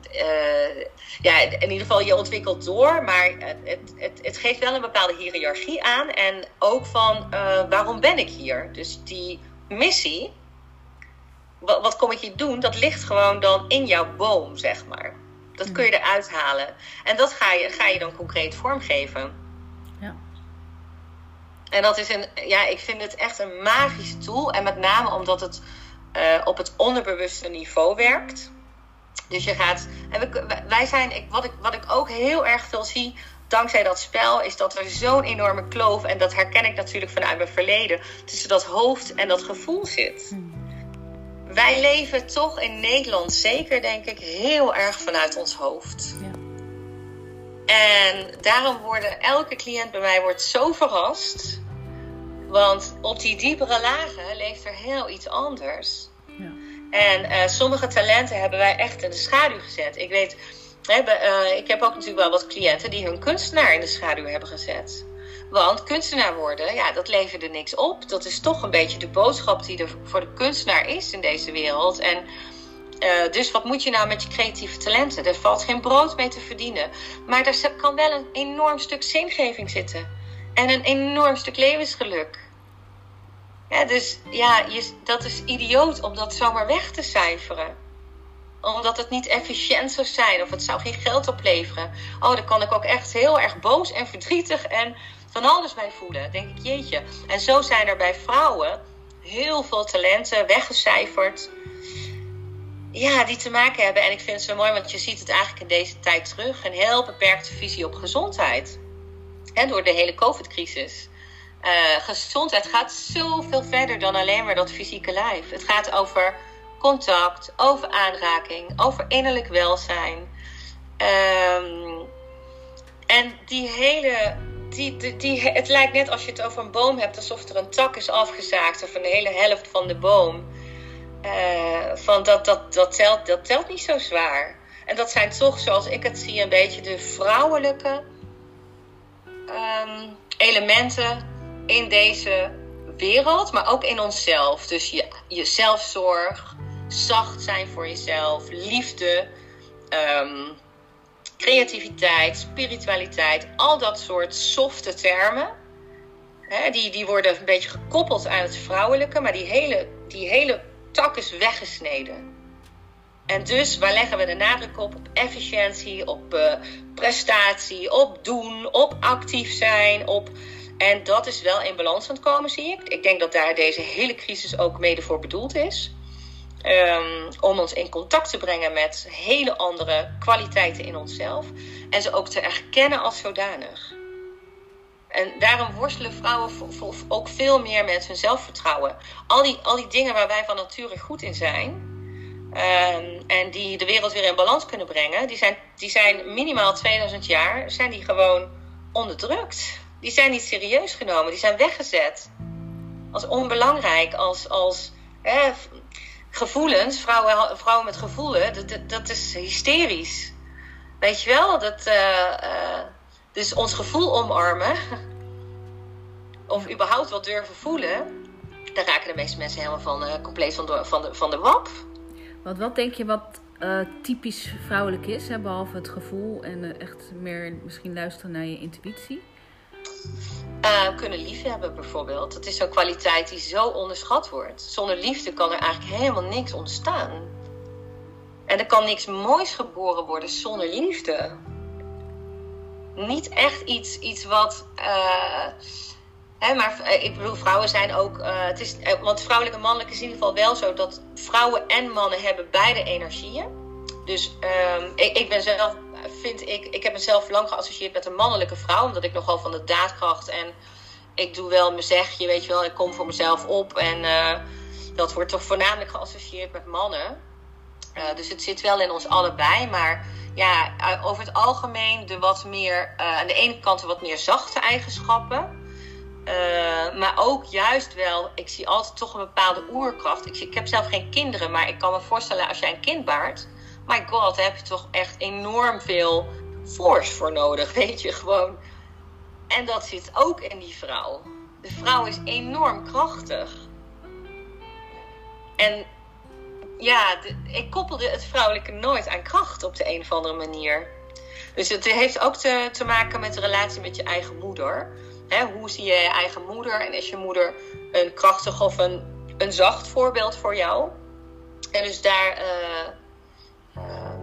ja, in ieder geval je ontwikkelt door, maar het, het, het geeft wel een bepaalde hiërarchie aan en ook van waarom ben ik hier? Dus die missie, wat kom ik hier doen, dat ligt gewoon dan in jouw boom, zeg maar. Dat kun je eruit halen. En dat ga je, ga je dan concreet vormgeven. Ja. En dat is een, ja, ik vind het echt een magisch tool. En met name omdat het uh, op het onderbewuste niveau werkt. Dus je gaat. En we, wij zijn, ik, wat, ik, wat ik ook heel erg veel zie, dankzij dat spel, is dat er zo'n enorme kloof. En dat herken ik natuurlijk vanuit mijn verleden. Tussen dat hoofd en dat gevoel zit. Hmm wij leven toch in Nederland zeker, denk ik, heel erg vanuit ons hoofd. Ja. En daarom worden elke cliënt bij mij wordt zo verrast. Want op die diepere lagen leeft er heel iets anders. Ja. En uh, sommige talenten hebben wij echt in de schaduw gezet. Ik weet, uh, ik heb ook natuurlijk wel wat cliënten die hun kunstenaar in de schaduw hebben gezet. Want kunstenaar worden, ja, dat leverde niks op. Dat is toch een beetje de boodschap die er voor de kunstenaar is in deze wereld. En uh, dus wat moet je nou met je creatieve talenten? Er valt geen brood mee te verdienen. Maar er kan wel een enorm stuk zingeving zitten. En een enorm stuk levensgeluk. Dus ja, je, dat is idioot om dat zomaar weg te cijferen. Omdat het niet efficiënt zou zijn of het zou geen geld opleveren. Oh, dan kan ik ook echt heel erg boos en verdrietig en van alles bij voelen. denk ik, jeetje. En zo zijn er bij vrouwen heel veel talenten weggecijferd. Ja, die te maken hebben. En ik vind het zo mooi, want je ziet het eigenlijk in deze tijd terug. Een heel beperkte visie op gezondheid. En door de hele COVID-crisis. Uh, gezondheid gaat zoveel verder dan alleen maar dat fysieke lijf. Het gaat over contact, over aanraking, over innerlijk welzijn. Um, en die hele het lijkt net als je het over een boom hebt, alsof er een tak is afgezaagd of een hele helft van de boom. Uh, van dat, dat, dat, telt, dat telt niet zo zwaar. En dat zijn toch, zoals ik het zie, een beetje de vrouwelijke um, elementen in deze wereld, maar ook in onszelf. Dus je, je zelfzorg, zacht zijn voor jezelf, liefde. Um, creativiteit, spiritualiteit, al dat soort softe termen. Hè, die, die worden een beetje gekoppeld aan het vrouwelijke, maar die hele, die hele tak is weggesneden. En dus waar leggen we de nadruk op? Op efficiëntie, op uh, prestatie, op doen, op actief zijn. Op... En dat is wel in balans aan het komen, zie ik. Ik denk dat daar deze hele crisis ook mede voor bedoeld is. Um, om ons in contact te brengen met hele andere kwaliteiten in onszelf. En ze ook te erkennen als zodanig. En daarom worstelen vrouwen ook veel meer met hun zelfvertrouwen. Al die, al die dingen waar wij van nature goed in zijn. Um, en die de wereld weer in balans kunnen brengen. Die zijn, die zijn minimaal 2000 jaar. Zijn die gewoon onderdrukt. Die zijn niet serieus genomen. Die zijn weggezet. Als onbelangrijk. Als, als hè, gevoelens, vrouwen, vrouwen met gevoelen, dat, dat, is hysterisch. Weet je wel? Dat, uh, uh, dus ons gevoel omarmen, of überhaupt wat durven voelen, daar raken de meeste mensen helemaal van, uh, compleet van de, van, de, van de wap. Wat, wat denk je wat typisch vrouwelijk is, hè, behalve het gevoel en echt meer misschien luisteren naar je intuïtie? Uh, kunnen liefhebben bijvoorbeeld. Dat is zo'n kwaliteit die zo onderschat wordt. Zonder liefde kan er eigenlijk helemaal niks ontstaan. En er kan niks moois geboren worden zonder liefde. Niet echt iets, iets wat. Uh, hè, maar eh, ik bedoel, vrouwen zijn ook. Het is, want vrouwelijk en mannelijk is in ieder geval wel zo dat vrouwen en mannen hebben beide energieën. Dus um, ik, ik ben zelf vind ik, ik heb mezelf lang geassocieerd met een mannelijke vrouw, omdat ik nogal van de daadkracht en ik doe wel mijn zegje, weet je wel, ik kom voor mezelf op en uh, dat wordt toch voornamelijk geassocieerd met mannen. Uh, dus het zit wel in ons allebei, maar ja, over het algemeen de wat meer, aan de ene kant de wat meer zachte eigenschappen. maar ook juist wel, ik zie altijd toch een bepaalde oerkracht. Ik, ik heb zelf geen kinderen, maar ik kan me voorstellen als jij een kind baart my god, daar heb je toch echt enorm veel force voor nodig, weet je gewoon. En dat zit ook in die vrouw. de vrouw is enorm krachtig. En ja, ik koppelde het vrouwelijke nooit aan kracht op de een of andere manier. Dus het heeft ook te, te maken met de relatie met je eigen moeder. hoe zie je je eigen moeder en is je moeder een krachtig of een, een zacht voorbeeld voor jou? En dus daar, eh,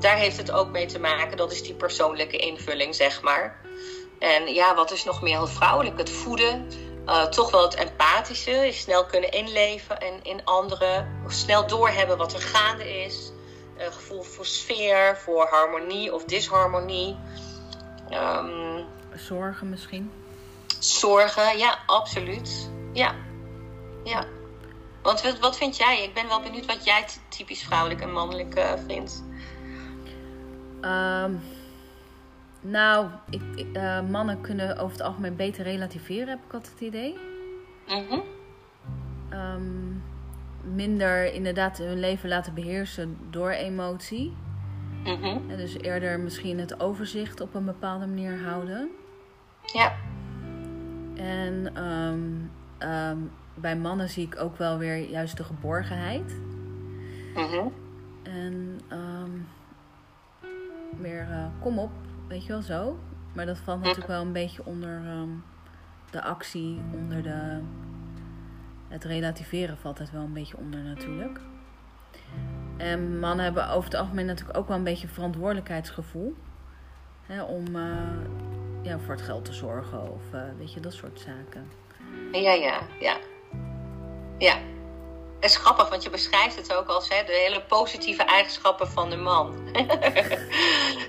daar heeft het ook mee te maken. Dat is die persoonlijke invulling, zeg maar. En ja, wat is nog meer heel vrouwelijk? Het voeden, uh, toch wel het empathische, snel kunnen inleven in, in anderen, snel doorhebben wat er gaande is, uh, gevoel voor sfeer, voor harmonie of disharmonie. Um, zorgen misschien? Zorgen, ja, absoluut. Ja, ja. Want wat, wat vind jij? Ik ben wel benieuwd wat jij typisch vrouwelijk en mannelijk uh, vindt. Um, nou, ik, uh, mannen kunnen over het algemeen beter relativeren, heb ik altijd het idee. Mm um, minder inderdaad hun leven laten beheersen door emotie. Mm -hmm. dus eerder misschien het overzicht op een bepaalde manier houden. Ja. En um, um, bij mannen zie ik ook wel weer juist de geborgenheid. Mm -hmm. En meer uh, kom op, weet je wel zo. Maar dat valt natuurlijk wel een beetje onder um, de actie, onder de. Het relativeren valt het wel een beetje onder natuurlijk. En mannen hebben over het algemeen natuurlijk ook wel een beetje verantwoordelijkheidsgevoel. Hè, om uh, ja, voor het geld te zorgen of uh, weet je, dat soort zaken. Ja, ja, ja. Ja, het is grappig, want je beschrijft het ook als hè, de hele positieve eigenschappen van de man.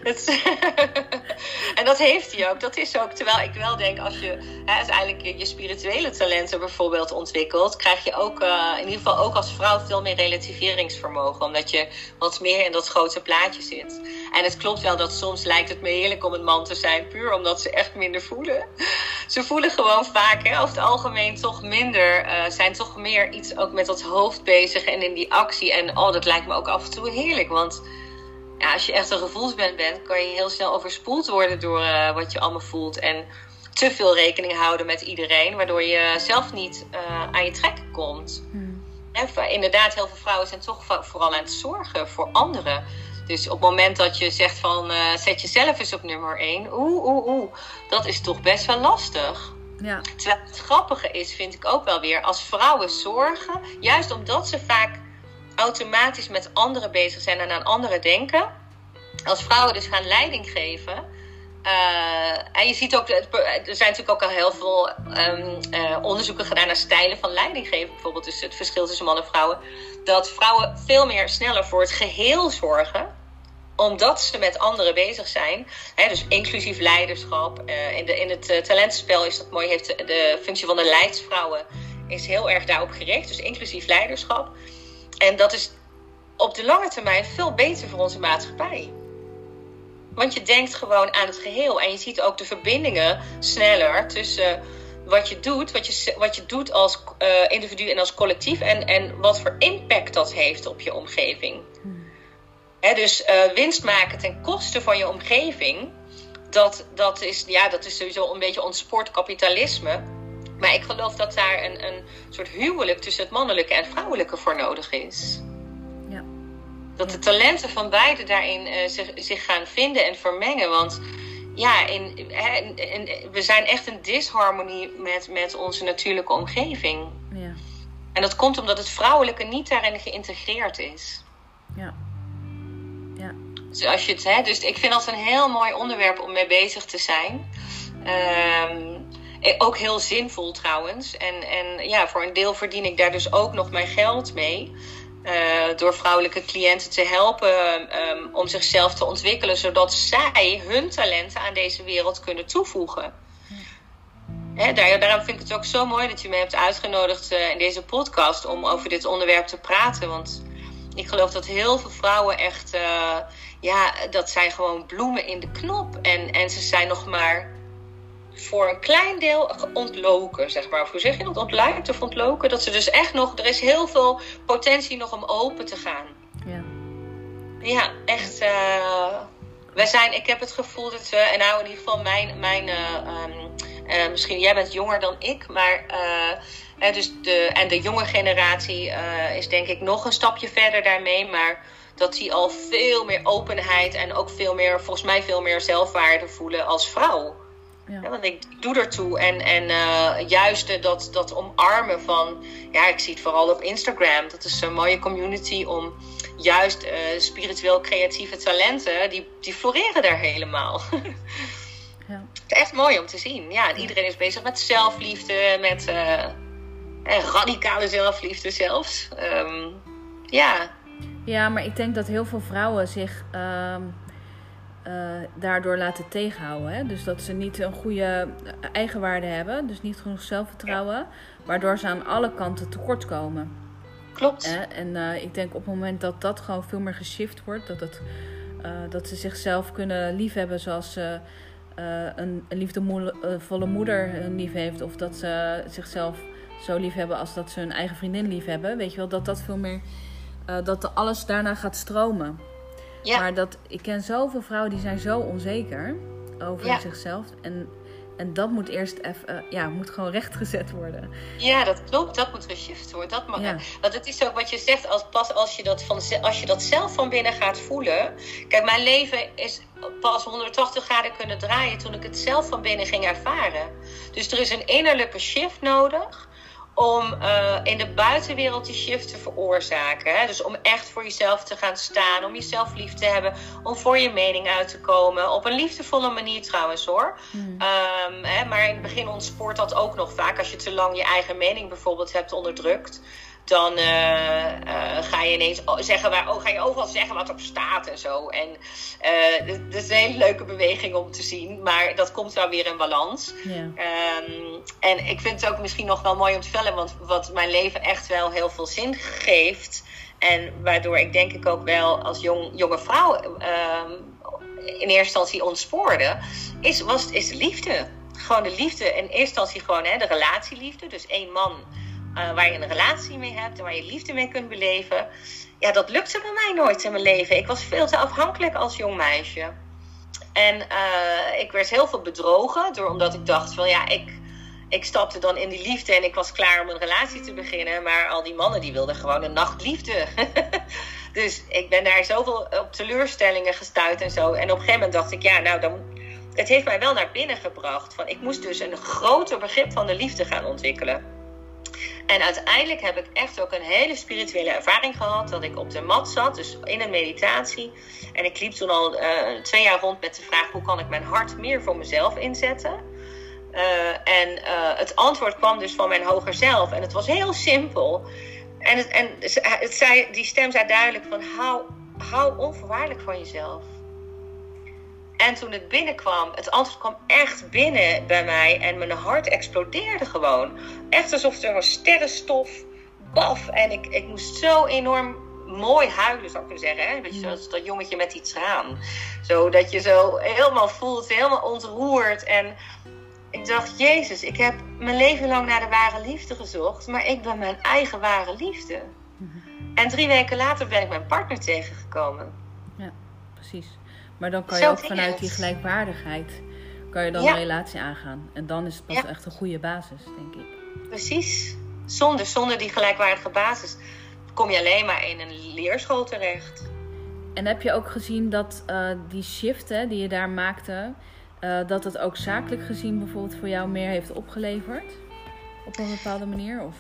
en dat heeft hij ook. Dat is ook. Terwijl ik wel denk, als je hè, uiteindelijk je spirituele talenten bijvoorbeeld ontwikkelt, krijg je ook uh, in ieder geval ook als vrouw veel meer relativeringsvermogen. Omdat je wat meer in dat grote plaatje zit. En het klopt wel dat soms lijkt het me heerlijk om een man te zijn, puur omdat ze echt minder voelen. Ze voelen gewoon vaak, hè, over het algemeen toch minder, uh, zijn toch meer iets ook met dat hoofd bezig en in die actie. En oh, dat lijkt me ook af en toe heerlijk. Want ja, als je echt een gevoelsband bent, kan je heel snel overspoeld worden door uh, wat je allemaal voelt. En te veel rekening houden met iedereen, waardoor je zelf niet uh, aan je trekken komt. Hmm. En inderdaad, heel veel vrouwen zijn toch vooral aan het zorgen voor anderen. Dus op het moment dat je zegt van uh, zet jezelf eens op nummer 1, oeh, oeh, oeh, dat is toch best wel lastig. Ja. Terwijl het grappige is, vind ik ook wel weer, als vrouwen zorgen, juist omdat ze vaak automatisch met anderen bezig zijn en aan anderen denken, als vrouwen dus gaan leiding geven. Uh, en je ziet ook, er zijn natuurlijk ook al heel veel um, uh, onderzoeken gedaan naar stijlen van leidinggeven, bijvoorbeeld, dus het verschil tussen mannen en vrouwen. Dat vrouwen veel meer sneller voor het geheel zorgen omdat ze met anderen bezig zijn. Hè, dus inclusief leiderschap. Uh, in, de, in het uh, talentenspel is dat mooi. Heeft de, functie van de leidsvrouwen is heel erg daarop gericht. Dus inclusief leiderschap. En dat is op de lange termijn veel beter voor onze maatschappij. Want je denkt gewoon aan het geheel. En je ziet ook de verbindingen sneller tussen wat je doet, wat je, wat je doet als uh, individu en als collectief. En, en wat voor impact dat heeft op je omgeving. Dus uh, winst maken ten koste van je omgeving, dat, dat, is, ja, dat is sowieso een beetje ons sportkapitalisme. Maar ik geloof dat daar een, een soort huwelijk tussen het mannelijke en vrouwelijke voor nodig is. Ja. Dat de talenten van beide daarin uh, zich, zich gaan vinden en vermengen. Want ja, in, in, in, we zijn echt in disharmonie met, met onze natuurlijke omgeving. Ja. En dat komt omdat het vrouwelijke niet daarin geïntegreerd is. Ja. Dus, als het, hè, dus ik vind dat een heel mooi onderwerp om mee bezig te zijn. Um, ook heel zinvol trouwens. En, en ja, voor een deel verdien ik daar dus ook nog mijn geld mee. Uh, door vrouwelijke cliënten te helpen um, om zichzelf te ontwikkelen, zodat zij hun talenten aan deze wereld kunnen toevoegen. Daar, daarom vind ik het ook zo mooi dat je me hebt uitgenodigd uh, in deze podcast om over dit onderwerp te praten. Want ik geloof dat heel veel vrouwen echt, ja, dat zijn gewoon bloemen in de knop. En, en ze zijn nog maar voor een klein deel ontloken, zeg maar. Of hoe zeg je dat? Ontluikt of ontloken? Dat ze dus echt nog, er is heel veel potentie nog om open te gaan. Ja. Ja, echt. Uh, wij zijn, ik heb het gevoel dat we, en nou in ieder geval mijn, mijn uh, um, uh, misschien jij bent jonger dan ik, maar dus de, en de jonge generatie is denk ik nog een stapje verder daarmee, maar dat die al veel meer openheid en ook veel meer, volgens mij veel meer zelfwaarde voelen als vrouw. Ja. want ik doe ertoe. En, en uh, juist dat, dat omarmen van, ja, ik zie het vooral op Instagram. Dat is een mooie community om juist uh, spiritueel creatieve talenten, die, die floreren daar helemaal. ja. Het is echt mooi om te zien. Ja, en iedereen is bezig met zelfliefde, met uh, radicale zelfliefde zelfs. Um, ja. Ja, maar ik denk dat heel veel vrouwen zich. Um uh, daardoor laten tegenhouden. Hè? Dus dat ze niet een goede eigenwaarde hebben, dus niet genoeg zelfvertrouwen, waardoor ze aan alle kanten tekort komen. Klopt. En uh, ik denk op het moment dat dat gewoon veel meer geshift wordt, dat, het, dat ze zichzelf kunnen liefhebben zoals ze een, een liefdevolle moeder lief heeft, of dat ze zichzelf zo lief hebben als dat ze hun eigen vriendin lief hebben, weet je wel, dat dat veel meer, dat alles daarna gaat stromen. Ja. Maar dat, ik ken zoveel vrouwen die zijn zo onzeker over zichzelf. En, en dat moet eerst even, uh, ja, moet gewoon rechtgezet worden. Ja, dat klopt. Dat moet geshift worden. Dat mag, Want het is ook wat je zegt, als, pas als je, dat van, als je dat zelf van binnen gaat voelen. Kijk, mijn leven is pas 180 graden kunnen draaien toen ik het zelf van binnen ging ervaren. Dus er is een innerlijke shift nodig om uh, in de buitenwereld die shift te veroorzaken. Hè? Dus om echt voor jezelf te gaan staan, om jezelf lief te hebben, om voor je mening uit te komen. Op een liefdevolle manier trouwens hoor. Hmm. Um, hè? Maar in het begin ontspoort dat ook nog vaak als je te lang je eigen mening bijvoorbeeld hebt onderdrukt dan uh, uh, ga je ineens zeggen waar, oh, ga je overal zeggen wat op staat en zo. En uh, dat is een hele leuke beweging om te zien, maar dat komt wel weer in balans. Um, en ik vind het ook misschien nog wel mooi om te vertellen, want wat mijn leven echt wel heel veel zin geeft. En waardoor ik denk ik ook wel als jong, jonge vrouw um, in eerste instantie ontspoorde, is, was, is de liefde. Gewoon de liefde. In eerste instantie gewoon hè, de relatieliefde. Dus één man uh, waar je een relatie mee hebt en waar je liefde mee kunt beleven. Ja, dat lukte bij mij nooit in mijn leven. Ik was veel te afhankelijk als jong meisje. En uh, ik werd heel veel bedrogen, door, omdat ik dacht van ja, ik, ik stapte dan in die liefde en ik was klaar om een relatie te beginnen. Maar al die mannen die wilden gewoon een nachtliefde. dus ik ben daar zoveel op teleurstellingen gestuurd en zo. En op een gegeven moment dacht ik, ja, nou dan. Het heeft mij wel naar binnen gebracht. Van, ik moest dus een groter begrip van de liefde gaan ontwikkelen. En uiteindelijk heb ik echt ook een hele spirituele ervaring gehad. Dat ik op de mat zat, dus in een meditatie. En ik liep toen al uh, twee jaar rond met de vraag: hoe kan ik mijn hart meer voor mezelf inzetten? Uh, en uh, het antwoord kwam dus van mijn hoger zelf. En het was heel simpel. En, het, en het zei, die stem zei duidelijk van hou, hou onvoorwaardelijk van jezelf. En toen het binnenkwam, het antwoord kwam echt binnen bij mij. En mijn hart explodeerde gewoon. Echt alsof er een sterrenstof, baf. En ik, ik moest zo enorm mooi huilen, zou ik kunnen zeggen. Hè? Beetje zoals dat jongetje met die traan. Zo dat je zo helemaal voelt, helemaal ontroerd. En ik dacht, Jezus, ik heb mijn leven lang naar de ware liefde gezocht. Maar ik ben mijn eigen ware liefde. Mhm. En drie weken later ben ik mijn partner tegengekomen. Ja, precies. Maar dan kan je ook vanuit die gelijkwaardigheid kan je dan een relatie aangaan. En dan is het pas echt een goede basis, denk ik. Precies. Zonder, zonder die gelijkwaardige basis kom je alleen maar in een leerschool terecht. En heb je ook gezien dat uh, die shift hè, die je daar maakte, uh, dat het ook zakelijk gezien bijvoorbeeld voor jou meer heeft opgeleverd? Op een bepaalde manier? Of?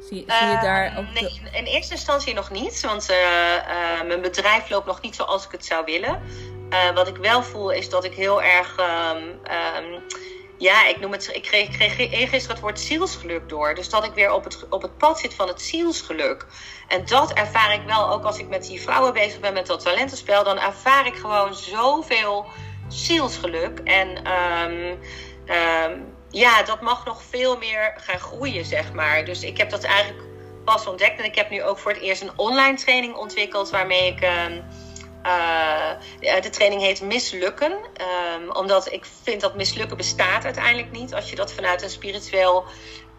Zie, zie je daar ook... Nee, in eerste instantie nog niet. Want mijn bedrijf loopt nog niet zoals ik het zou willen. Uh, wat ik wel voel is dat ik heel erg. Um, um, ja, ik noem het. Ik kreeg, kreeg gisteren het woord zielsgeluk door. Dus dat ik weer op het, op het pad zit van het zielsgeluk. En dat ervaar ik wel ook als ik met die vrouwen bezig ben met dat talentenspel. Dan ervaar ik gewoon zoveel zielsgeluk. En um, ja, dat mag nog veel meer gaan groeien, zeg maar. Dus ik heb dat eigenlijk pas ontdekt. En ik heb nu ook voor het eerst een online training ontwikkeld waarmee ik. Uh, de training heet Mislukken. Um, omdat ik vind dat mislukken bestaat uiteindelijk niet. Als je dat vanuit een spiritueel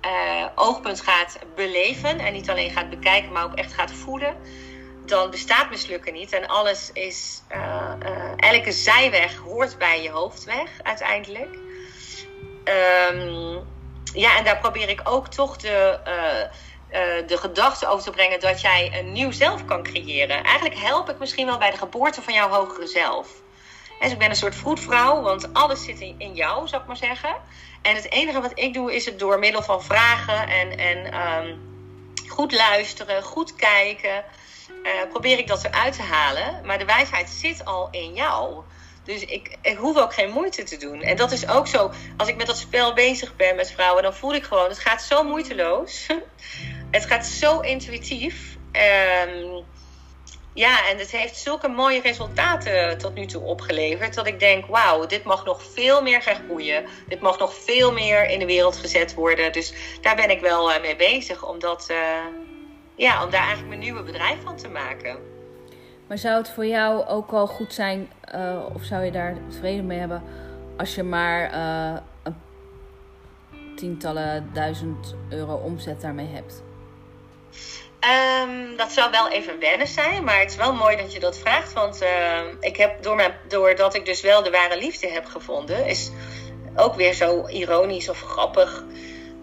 uh, oogpunt gaat beleven. En niet alleen gaat bekijken, maar ook echt gaat voelen. Dan bestaat mislukken niet. En alles is. Elke zijweg hoort bij je hoofdweg uiteindelijk. ehm, ja, en daar probeer ik ook toch de, uh, de gedachte over te brengen dat jij een nieuw zelf kan creëren. Eigenlijk help ik misschien wel bij de geboorte van jouw hogere zelf. Dus ik ben een soort vroedvrouw, want alles zit in, jou, zou ik maar zeggen. En het enige wat ik doe is het door middel van vragen en, en ehm, goed luisteren, goed kijken. Uh, probeer ik dat eruit te halen. Maar de wijsheid zit al in jou. Dus ik, ik hoef ook geen moeite te doen. En dat is ook zo. Als ik met dat spel bezig ben met vrouwen, dan voel ik gewoon, het gaat zo moeiteloos. het gaat zo intuïtief. Um, ja, en het heeft zulke mooie resultaten tot nu toe opgeleverd. Dat ik denk, wauw, dit mag nog veel meer gaan groeien. Dit mag nog veel meer in de wereld gezet worden. Dus daar ben ik wel uh, mee bezig. Om, dat, uh, ja, om daar eigenlijk mijn nieuwe bedrijf van te maken. Maar zou het voor jou ook al goed zijn, uh, of zou je daar tevreden mee hebben, als je maar tientallen duizend euro omzet daarmee hebt? Um, dat zou wel even wennen zijn, maar het is wel mooi dat je dat vraagt. Want uh, ik heb door mijn, doordat ik dus wel de ware liefde heb gevonden, is ook weer zo ironisch of grappig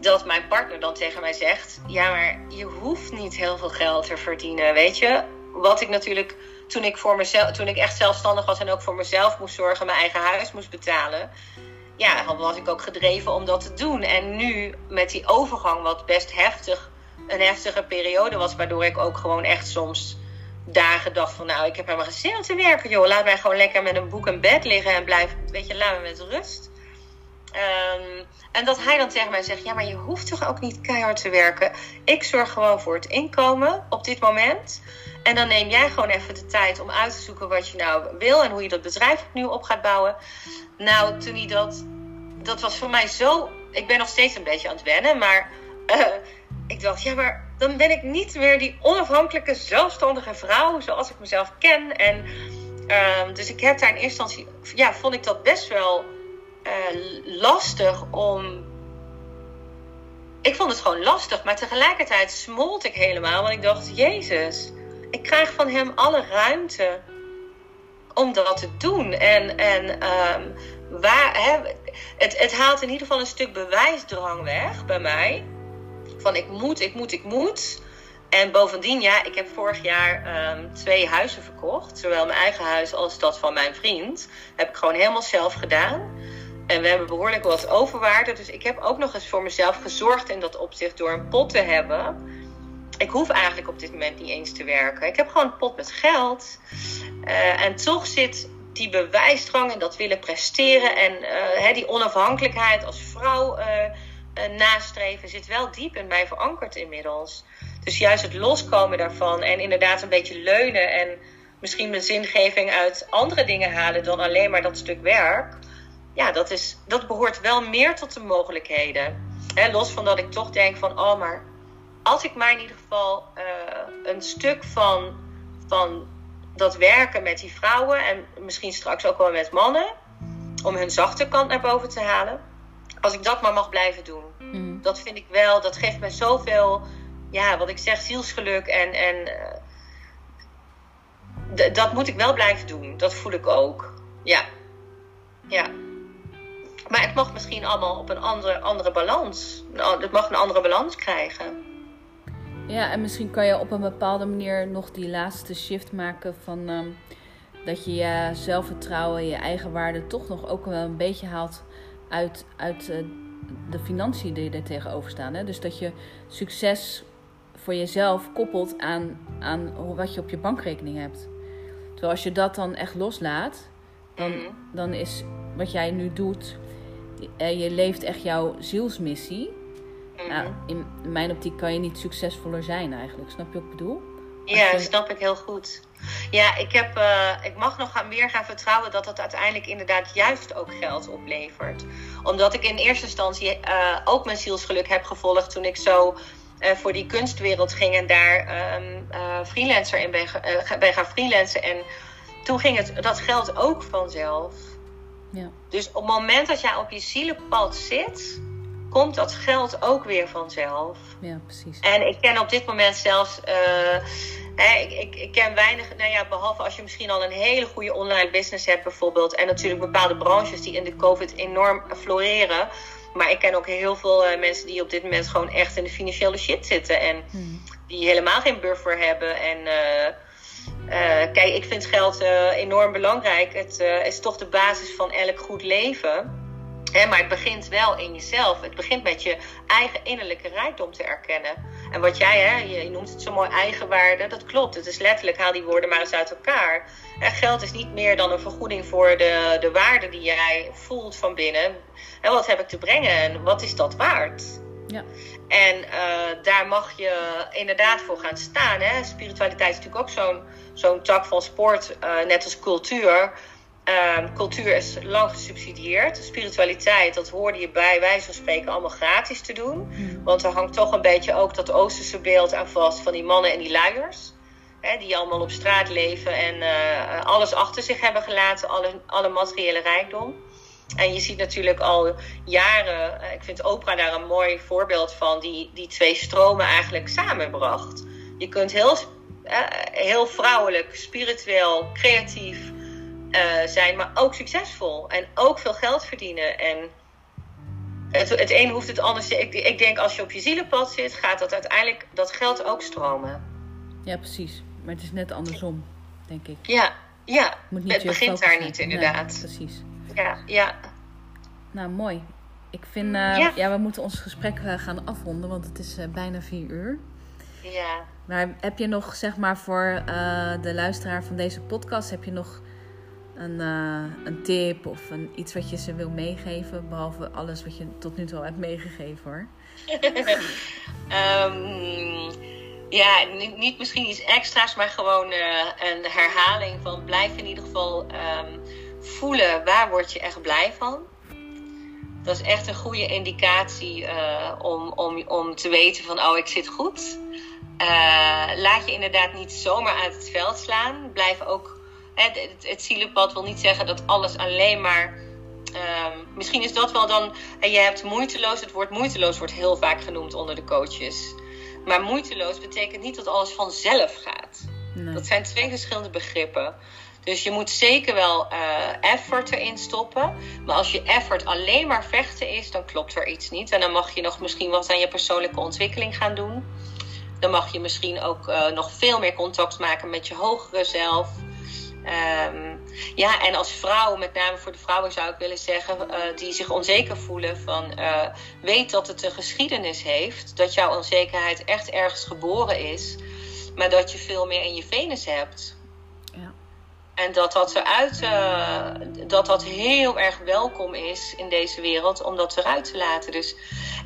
dat mijn partner dan tegen mij zegt: Ja, maar je hoeft niet heel veel geld te verdienen. Weet je, wat ik natuurlijk toen ik, voor mezelf, toen ik echt zelfstandig was en ook voor mezelf moest zorgen, mijn eigen huis moest betalen. Ja, was ik ook gedreven om dat te doen. En nu met die overgang, wat best heftig een heftige periode was. Waardoor ik ook gewoon echt soms dagen dacht van... nou, ik heb helemaal geen zin om te werken, joh. Laat mij gewoon lekker met een boek in bed liggen en blijf... weet je, laat me met rust. Um, en dat hij dan tegen mij zegt... ja, maar je hoeft toch ook niet keihard te werken? Ik zorg gewoon voor het inkomen op dit moment... En dan neem jij gewoon even de tijd om uit te zoeken wat je nou wil en hoe je dat bedrijf opnieuw op gaat bouwen. Nou, toen hij dat. Dat was voor mij zo. Ik ben nog steeds een beetje aan het wennen, maar. Uh, ik dacht, ja, maar dan ben ik niet meer die onafhankelijke, zelfstandige vrouw zoals ik mezelf ken. En um, dus ik heb daar in eerste instantie, ja, vond ik dat best wel uh, lastig om. Ik vond het gewoon lastig, maar tegelijkertijd smolt ik helemaal. Want ik dacht, Jezus, ik krijg van hem alle ruimte om dat te doen. En, en um, waar, hè, het, het haalt in ieder geval een stuk bewijsdrang weg bij mij van ik moet, ik moet, ik moet. En bovendien, ja, ik heb vorig jaar um, twee huizen verkocht. Zowel mijn eigen huis als dat van mijn vriend. Heb ik gewoon helemaal zelf gedaan. En we hebben behoorlijk wat overwaarde. Dus ik heb ook nog eens voor mezelf gezorgd in dat opzicht door een pot te hebben. Ik hoef eigenlijk op dit moment niet eens te werken. Ik heb gewoon een pot met geld. Uh, en toch zit die bewijsdrang en dat willen presteren en uh, die onafhankelijkheid als vrouw. Uh, nastreven zit wel diep in mij verankerd inmiddels. Dus juist het loskomen daarvan en inderdaad een beetje leunen en misschien mijn zingeving uit andere dingen halen dan alleen maar dat stuk werk. Ja, dat, is, dat behoort wel meer tot de mogelijkheden. He, los van dat ik toch denk van, oh maar als ik maar in ieder geval uh, een stuk van, van dat werken met die vrouwen en misschien straks ook wel met mannen, om hun zachte kant naar boven te halen als ik dat maar mag blijven doen. Mm. Dat vind ik wel, dat geeft me zoveel, ja, wat ik zeg, zielsgeluk. En, en uh, dat moet ik wel blijven doen. Dat voel ik ook. Ja. Ja. Maar het mag misschien allemaal op een andere, andere balans. Het mag een andere balans krijgen. Ja, en misschien kan je op een bepaalde manier nog die laatste shift maken van um, dat je je zelfvertrouwen, je eigen waarde toch nog ook wel een beetje haalt uit, uit uh, de financiën die er tegenover staan. Hè? Dus dat je succes voor jezelf koppelt aan, aan wat je op je bankrekening hebt. Terwijl als je dat dan echt loslaat, dan, mhm. dan is wat jij nu doet, eh, je leeft echt jouw zielsmissie. Mhm. Nou, in mijn optiek kan je niet succesvoller zijn eigenlijk. Snap je wat ik bedoel? Ja, snap ik heel goed. Ja, ik, heb, uh, ik mag nog gaan meer gaan vertrouwen dat het uiteindelijk inderdaad juist ook geld oplevert. Omdat ik in eerste instantie uh, ook mijn zielsgeluk heb gevolgd toen ik zo uh, voor die kunstwereld ging en daar um, freelancer in ben, ben gaan freelancen. En toen ging het, dat geld ook vanzelf. Ja. Dus op het moment dat jij op je zielenpad zit, komt dat geld ook weer vanzelf. Ja, precies. En ik ken op dit moment zelfs. Uh, ik, ik, ik, ken weinig, nou ja, behalve als je misschien al een hele goede online business hebt, bijvoorbeeld. En natuurlijk bepaalde branches die in de COVID enorm floreren. Maar ik ken ook heel veel mensen die op dit moment gewoon echt in de financiële shit zitten. En Hmm. die helemaal geen buffer hebben. En kijk, ik vind geld enorm belangrijk. Het is toch de basis van elk goed leven. Maar het begint wel in jezelf. Het begint met je eigen innerlijke rijkdom te erkennen. En wat jij, hè, je noemt het zo mooi eigenwaarde, dat klopt. Het is letterlijk, haal die woorden maar eens uit elkaar. En geld is niet meer dan een vergoeding voor de, de waarde die jij voelt van binnen. En wat heb ik te brengen en wat is dat waard? Ja. En uh, daar mag je inderdaad voor gaan staan. Hè? Spiritualiteit is natuurlijk ook zo'n zo'n tak van sport, uh, net als cultuur. Uh, cultuur is lang gesubsidieerd. Spiritualiteit, dat hoorde je bij wijze van spreken allemaal gratis te doen. Hmm. Want er hangt toch een beetje ook dat Oosterse beeld aan vast van die mannen en die luiers. Hè, die allemaal op straat leven en uh, alles achter zich hebben gelaten, alle, alle materiële rijkdom. En je ziet natuurlijk al jaren, ik vind Oprah daar een mooi voorbeeld van, die die twee stromen eigenlijk samenbracht. Je kunt heel, uh, heel vrouwelijk, spiritueel, creatief uh, zijn, maar ook succesvol. En ook veel geld verdienen. En het, het een hoeft het anders. Ik, ik denk als je op je zielenpad zit, gaat dat uiteindelijk dat geld ook stromen. Ja, precies. Maar het is net andersom, denk ik. Ja, ja. Moet niet het begint daar niet inderdaad. Nee, precies. Ja, ja. Nou, mooi. Ik vind, uh, Ja. ja. we moeten ons gesprek uh, gaan afronden, want het is uh, bijna vier uur. ja. Maar heb je nog, zeg maar, voor de luisteraar van deze podcast, heb je nog een, uh, een tip of een, iets wat je ze wil meegeven, behalve alles wat je tot nu toe hebt meegegeven hoor? um, ja, niet, misschien iets extra's, maar gewoon uh, een herhaling van blijf in ieder geval um, voelen waar word je echt blij van. Dat is echt een goede indicatie uh, om, om, om te weten van oh ik zit goed. Laat je inderdaad niet zomaar uit het veld slaan. Blijf ook het, het, het zielenpad wil niet zeggen dat alles alleen maar. Um, misschien is dat wel dan. En je hebt moeiteloos. Het woord moeiteloos wordt heel vaak genoemd onder de coaches. Maar moeiteloos betekent niet dat alles vanzelf gaat. Nee. Dat zijn twee verschillende begrippen. Dus je moet zeker wel uh, effort erin stoppen. Maar als je effort alleen maar vechten is, dan klopt er iets niet. En dan mag je nog misschien wat aan je persoonlijke ontwikkeling gaan doen. Dan mag je misschien ook uh, nog veel meer contact maken met je hogere zelf. Um, ja, en als vrouw, met name voor de vrouwen zou ik willen zeggen, uh, die zich onzeker voelen, van uh, weet dat het een geschiedenis heeft, dat jouw onzekerheid echt ergens geboren is, maar dat je veel meer in je Venus hebt. Ja. En dat dat eruit, uh, dat dat heel erg welkom is in deze wereld om dat eruit te laten. Dus,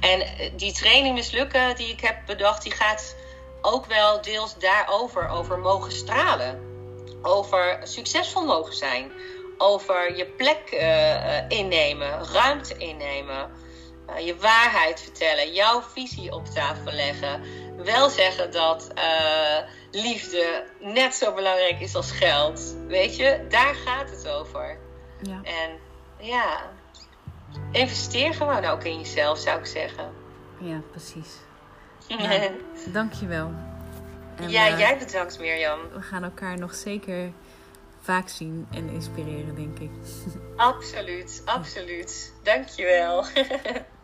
en die training mislukken die ik heb bedacht, die gaat ook wel deels daarover, over mogen stralen over succesvol mogen zijn. Over je plek uh, innemen, ruimte innemen. Uh, je waarheid vertellen, jouw visie op tafel leggen. Wel zeggen dat uh, liefde net zo belangrijk is als geld. Weet je, daar gaat het over. Ja. En ja, investeer gewoon ook in jezelf, zou ik zeggen. Ja, precies. Nou, dankjewel. En, ja, uh, jij bedankt Mirjam. We gaan elkaar nog zeker vaak zien en inspireren, denk ik. Absoluut, absoluut. Dankjewel.